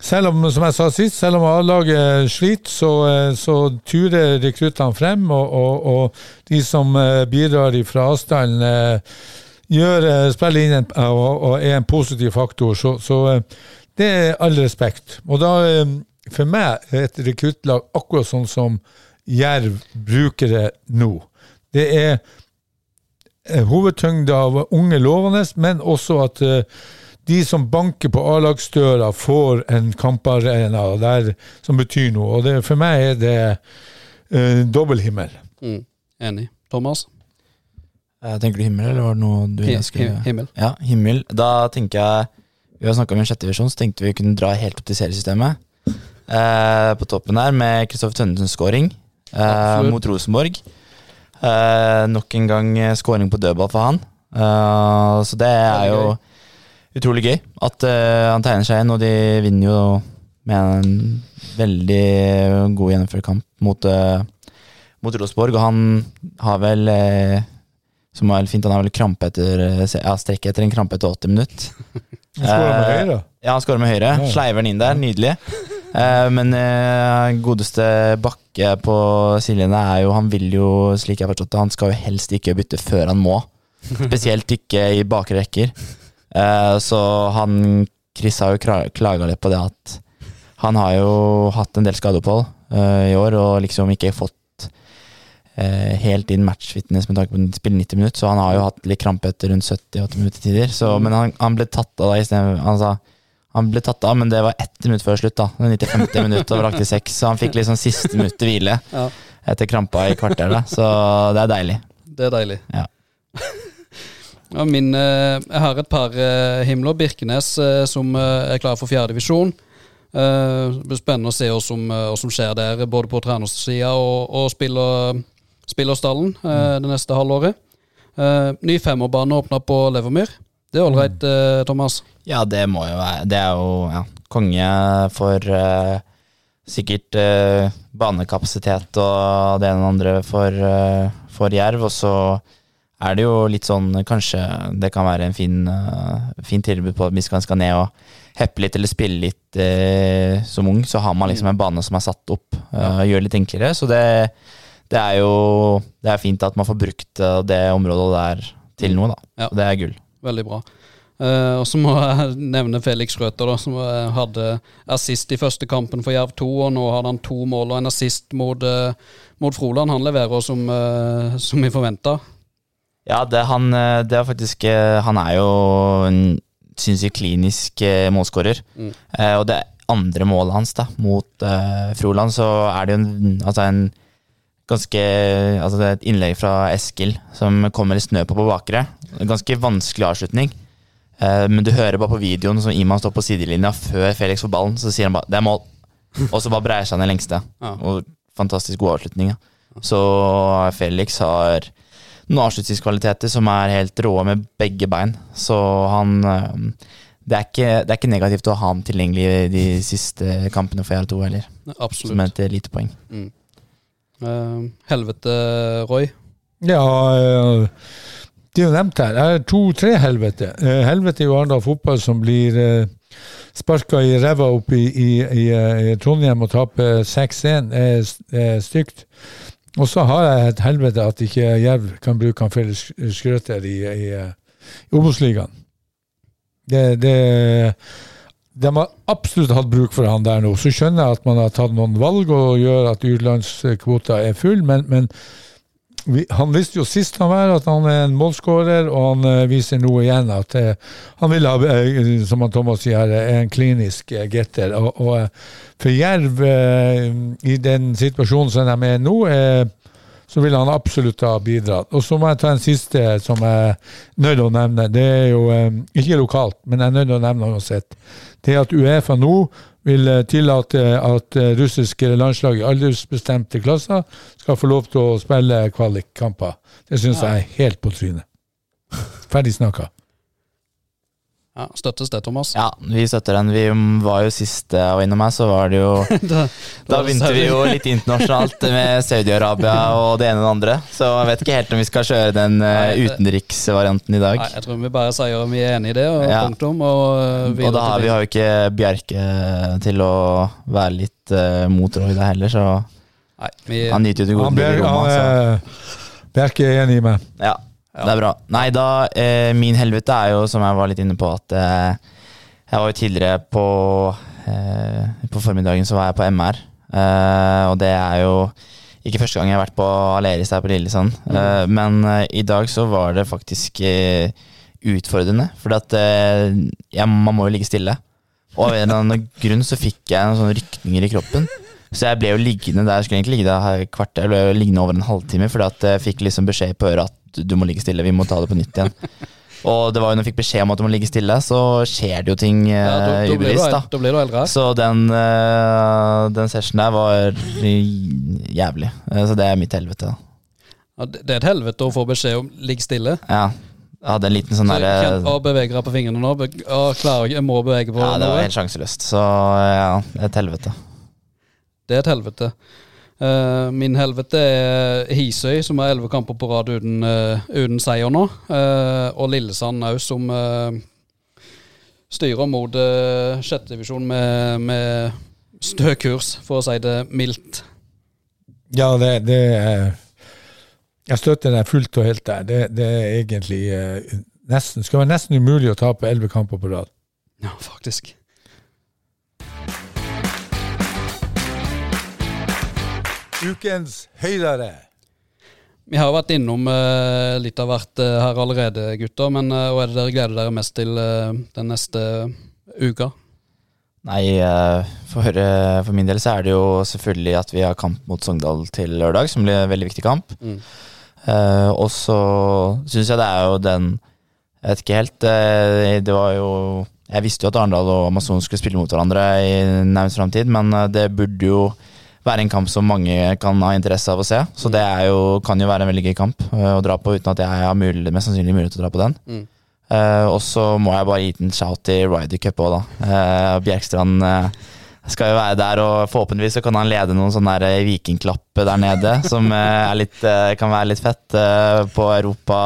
selv om, som jeg sa sist, selv om A-laget sliter, så, eh, så turer rekruttene frem, og, og, og de som eh, bidrar fra avstanden, eh, gjør, spiller inn en, og, og er en positiv faktor. Så, så det er all respekt. Og da, for meg, er et rekruttlag akkurat sånn som Jerv bruker det nå. Det er hovedtyngde av unge lovende, men også at eh, de som banker på A-lagsdøra, får en kamparena der som betyr noe. Og det, for meg er det eh, dobbel himmel. Mm. Enig. Thomas? Jeg tenker du himmel, eller var det noe du ønsker? himmel. Ja, himmel. Da tenker jeg Vi har snakka om en sjette divisjon, så tenkte vi kunne dra helt opp til seriesystemet. Eh, på toppen her med Kristoffer Tønnesens scoring eh, mot Rosenborg. Eh, nok en gang eh, scoring på dødball for han. Eh, så det er jo utrolig gøy at uh, han tegner seg inn, og de vinner jo med en veldig god gjennomført kamp mot, uh, mot Rosborg. Og han har vel uh, som var fint, han har vel krampe etter Ja, strekk etter en krampe etter 80 minutter. Han skårer med høyre. Ja, han skårer med høyre. Ja. Sleiver den inn der. Nydelig. Men godeste Bakke på sidelinja er jo Han vil jo, slik jeg har forstått det, han skal jo helst ikke bytte før han må. Spesielt ikke i bakre rekker. Eh, så han Chris har jo klaga litt på det at han har jo hatt en del skadeopphold eh, i år og liksom ikke fått eh, helt inn matchfitness med tanke på å spille 90 minutter, så han har jo hatt litt krampe etter rundt 70-80 minutter tider. Så, men han, han ble tatt av da istedenfor han sa han ble tatt av, men det var ett minutt før slutt. da Det 95. minutt og vrak til seks, så han fikk liksom siste minutt til hvile etter krampa i kvarteret. Så det er deilig. Det er deilig. Ja. Min, eh, jeg har et par eh, himler. Birkenes eh, som er klar for fjerdedivisjon. Uh, det blir spennende å se hva som, hva som skjer der, både på trenersida og, og spiller, Spillerstallen eh, det neste halvåret. Eh, ny femårbane åpna på Levermyr. Det er ålreit, eh, Thomas. Ja, det må jo være Det er jo ja, konge for eh, sikkert eh, banekapasitet og det ene og andre for, eh, for Jerv. Og så er det jo litt sånn Kanskje det kan være en fin, uh, fin tilbud på at hvis man skal ned og heppe litt eller spille litt uh, som ung, så har man liksom en bane som er satt opp Uh, gjør det litt enklere. Så det, det er jo Det er fint at man får brukt det området der til noe, da. Ja. Det er gull. Veldig bra. Uh, og så må jeg [LAUGHS] nevne Felix Røther, da, som hadde assist i første kampen for Jerv 2, og nå hadde han to mål og en assist mot, uh, mot Froland. Han leverer som, uh, som vi forventa. Ja, det, han, eh, det er faktisk eh, Han er jo en sinnssykt klinisk eh, målskårer. Mm. Eh, og det andre målet hans da, mot eh, Froland, så er det jo en, altså en ganske Altså det er et innlegg fra Eskil som kommer i snø på på bakre. Ganske vanskelig avslutning. Eh, men du hører bare på videoen som Iman står på sidelinja før Felix får ballen, så sier han bare 'det er mål'. Og så bare breier seg ned lengste. Ja. Og fantastisk god avslutning. Ja. Så Felix har noen avslutningskvaliteter som er helt rå med begge bein. Så han eh, det er, ikke, det er ikke negativt å ha ham tilgjengelig i de siste kampene for R2 heller, som Absolutt. et lite poeng. Mm. Uh, helvete, Roy. Ja, uh, det er jo nevnt her. Det er to-tre helvete. Uh, Helvete er jo Arendal fotball som blir uh, sparka i ræva opp i, i, i, eh, i Trondheim og taper 6-1. Er det er stygt. Og så har jeg et helvete at ikke Jerv kan bruke han Felix Skrøter i, i, i Obos-ligaen. Det, det de har absolutt hatt bruk for han der nå. Så skjønner jeg at man har tatt noen valg og gjør at utenlandskvota er full, men, men han visste jo sist han var at han er en målskårer, og han eh, viser nå igjen at eh, han vil ha, eh, som han Thomas sier, en klinisk getter. Og, og for Jerv, i den situasjonen som de er nå, så vil han absolutt ha bidratt. Og så må jeg ta en siste som jeg er nødt å nevne. Det er jo ikke lokalt, men jeg er nødt å nevne uansett. Det at Uefa nå vil eh, tillate at eh, russiske landslag i aldersbestemte klasser skal få lov til å spille kvalikkamper. Det syns jeg er helt på trynet. Ferdig snakka. Ja, støttes det, Thomas? Ja, vi støtter den. Vi var jo sist jeg var innom her, så var det jo [LAUGHS] da, Da begynte vi jo litt internasjonalt med Saudi-Arabia og det ene og det andre. Så jeg vet ikke helt om vi skal kjøre den eh, Nei, utenriksvarianten i dag. Nei, jeg tror vi bare sier om vi er enig i det, og Ja. punktum. Og, eh, Og da har vi har jo ikke Bjerke til å være litt uh, mot Roy der heller, så Nei, vi, han nyter jo det gode livet i Roma. Han, eh, Bjerke er enig med meg. Ja, det er bra. Nei, da eh, Min helvete er jo, som jeg var litt inne på, at eh, jeg var jo tidligere på eh, På formiddagen så var jeg på MR, eh, og det er jo ikke første gang jeg har vært på Aleris her på Lillesand, eh, men eh, i dag så var det faktisk utfordrende, fordi at jeg, man må jo ligge stille. Og av en eller annen grunn så fikk jeg noen sånne rykninger i kroppen. Så jeg ble jo liggende der, skulle egentlig ligge der et kvarter, jeg ble jo liggende over en halvtime, fordi at jeg fikk liksom beskjed på øret at du må ligge stille, vi må ta det på nytt igjen. [LAUGHS] Og det var jo når jeg fikk beskjed om at du må ligge stille, så skjer det jo ting eh, ja, da, da, du, ubevisst, da. da blir du eldre. Så den, eh, den sessionen der var jævlig. Eh, Så det er mitt helvete. da. Ja, det er et helvete å få beskjed om 'ligg stille'. Ja, jeg hadde en liten sånn Så derre Å, beveger jeg på fingrene nå. Å, klarer jeg, jeg må bevege på Ja, det var helt sjanseløst. Så ja, et helvete. Det er et helvete. Uh, min helvete er Hisøy, som har elleve kamper på rad uten, uh, uten seier nå. Uh, og Lillesand òg, som styrer mot uh, sjettedivisjon med, med stø kurs, for å si det mildt. Ja, det, det er Jeg støtter deg fullt og helt der. Det, det er egentlig nesten Skal være nesten umulig å tape elleve kamper på rad. Ja, faktisk. Ukens høydere. Vi har vært innom eh, litt av hvert eh, her allerede, gutter. Men uh, hva er det dere gleder dere mest til eh, den neste uka? Nei, eh, for, eh, for min del så er det jo selvfølgelig at vi har kamp mot Sogndal til lørdag, som blir en veldig viktig kamp. Mm. Eh, og så syns jeg det er jo den Jeg vet ikke helt. eh, det var jo Jeg visste jo at Arendal og Amazon skulle spille mot hverandre i nærmest framtid, men eh, det burde jo være en kamp som mange kan ha interesse av å se. Så det er jo, kan jo være en veldig gøy kamp eh, å dra på uten at jeg har mulighet, mest sannsynlig mulighet til å dra på den. Mm. Uh, og så må jeg bare gi en shout til Ryder Cup òg, da. Uh, Bjerkstrand uh, skal jo være der, og forhåpentligvis så kan han lede noen sånne der vikingklapp der nede, [LAUGHS] som litt, kan være litt fett på Europa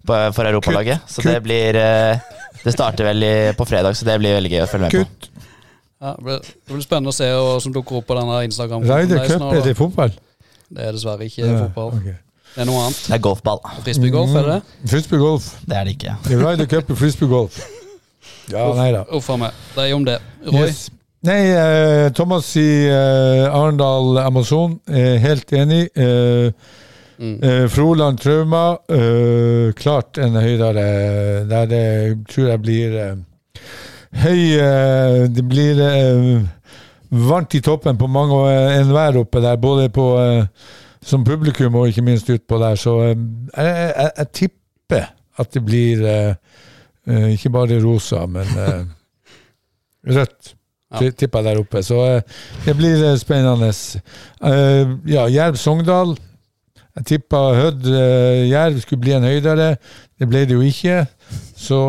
på, for europalaget. Så det blir Det starter vel i, på fredag, så det blir veldig gøy å følge med på. Ja, det, blir, det blir spennende å se hva som dukker opp på denne Instagram. Ryder Cup, er det fotball? Det er dessverre ikke fotball. Okay. Det er noe annet. Det er golfball. Frisbeegolf, er det det? Frisbeegolf. Det er det ikke. Ryder Cup og frisbeegolf. Ja, nei da. Uff a meg. Det er jo om det. Roy? Yes. Nei, eh, Thomas i eh, Arendal Amazon er helt enig. Eh, Mm. eh, Froland Trauma, eh, klart en høydere der det tror jeg blir eh, høy eh, Det blir eh, varmt i toppen på mange og eh, enhver oppe der, både på som publikum og ikke minst utpå der. Så jeg, jeg, jeg tipper at det blir ikke bare rosa, men rødt. Ja. Ti- Tipper jeg der oppe. Så det blir spennende. Ja, Jerv-Sogndal. Jeg tippa Hødd Jerv skulle bli en høydere. Det ble det jo ikke. Så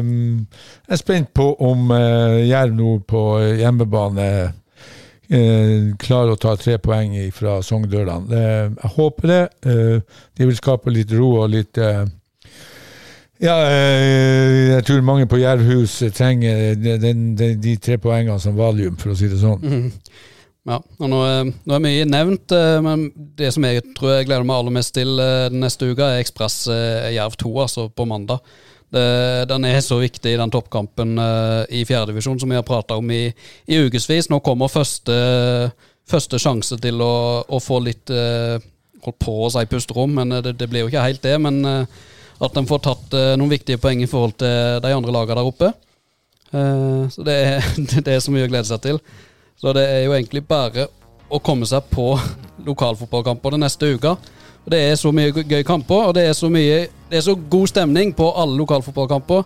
um, jeg er spent på om uh, Jerv nå på hjemmebane uh, klarer å ta tre poeng fra Sogndølene. Uh, jeg håper det. Uh, det vil skape litt ro og litt ja, jeg tror mange på Jervhus trenger de, den, de, de tre poengene som valium, for å si det sånn. Mhm. Ja, og nå, er- nå er mye nevnt, eh, men det som jeg tror jeg gleder meg aller mest til eh, neste uka, er Ekspress eh, Jerv 2, altså på mandag. Det, den er så viktig, den toppkampen eh, i fjerdedivisjon som vi har prata om i, i ukevis. Nå kommer første, første sjanse til å, å få litt eh, Holdt på å si pusterom, men eh, det, det blir jo ikke helt det. Men eh, at en får tatt eh, noen viktige poeng i forhold til de andre lagene der oppe. Eh, så det [LAUGHS] det er så mye å glede seg til. Så det er jo egentlig bare å komme seg på [LAUGHS] lokalfotballkamper den neste uka. Og Det er så mye gøy- kamper, og det er så mye Det er så god stemning på alle lokalfotballkamper.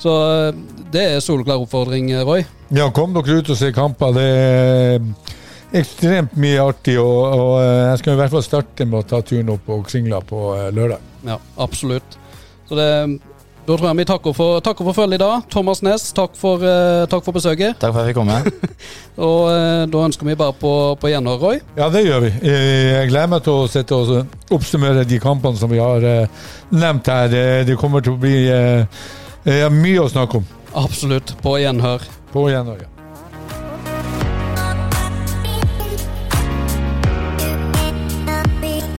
Så eh, det er soleklar oppfordring, Roy. Ja, kom dere ut og se kamper. Det er ekstremt mye artig, og, og eh, jeg skal i hvert fall starte med å ta turen opp på Kringla på eh, lørdag. Ja, absolutt. Så det, da tror jeg vi takker for, takker for følget i dag. Thomas Næss, takk for, eh, takk for besøket. Takk for at jeg fikk komme. [LAUGHS] Og uh, da ønsker vi bare på, på gjenhør, Roy. Ja, det gjør vi. Eh, Jeg gleder meg til å sitte og oppsummere de kampene som vi har uh, nevnt her. Det, kommer til å bli mye å snakke om. Absolutt. På gjenhør. På gjenhør, ja.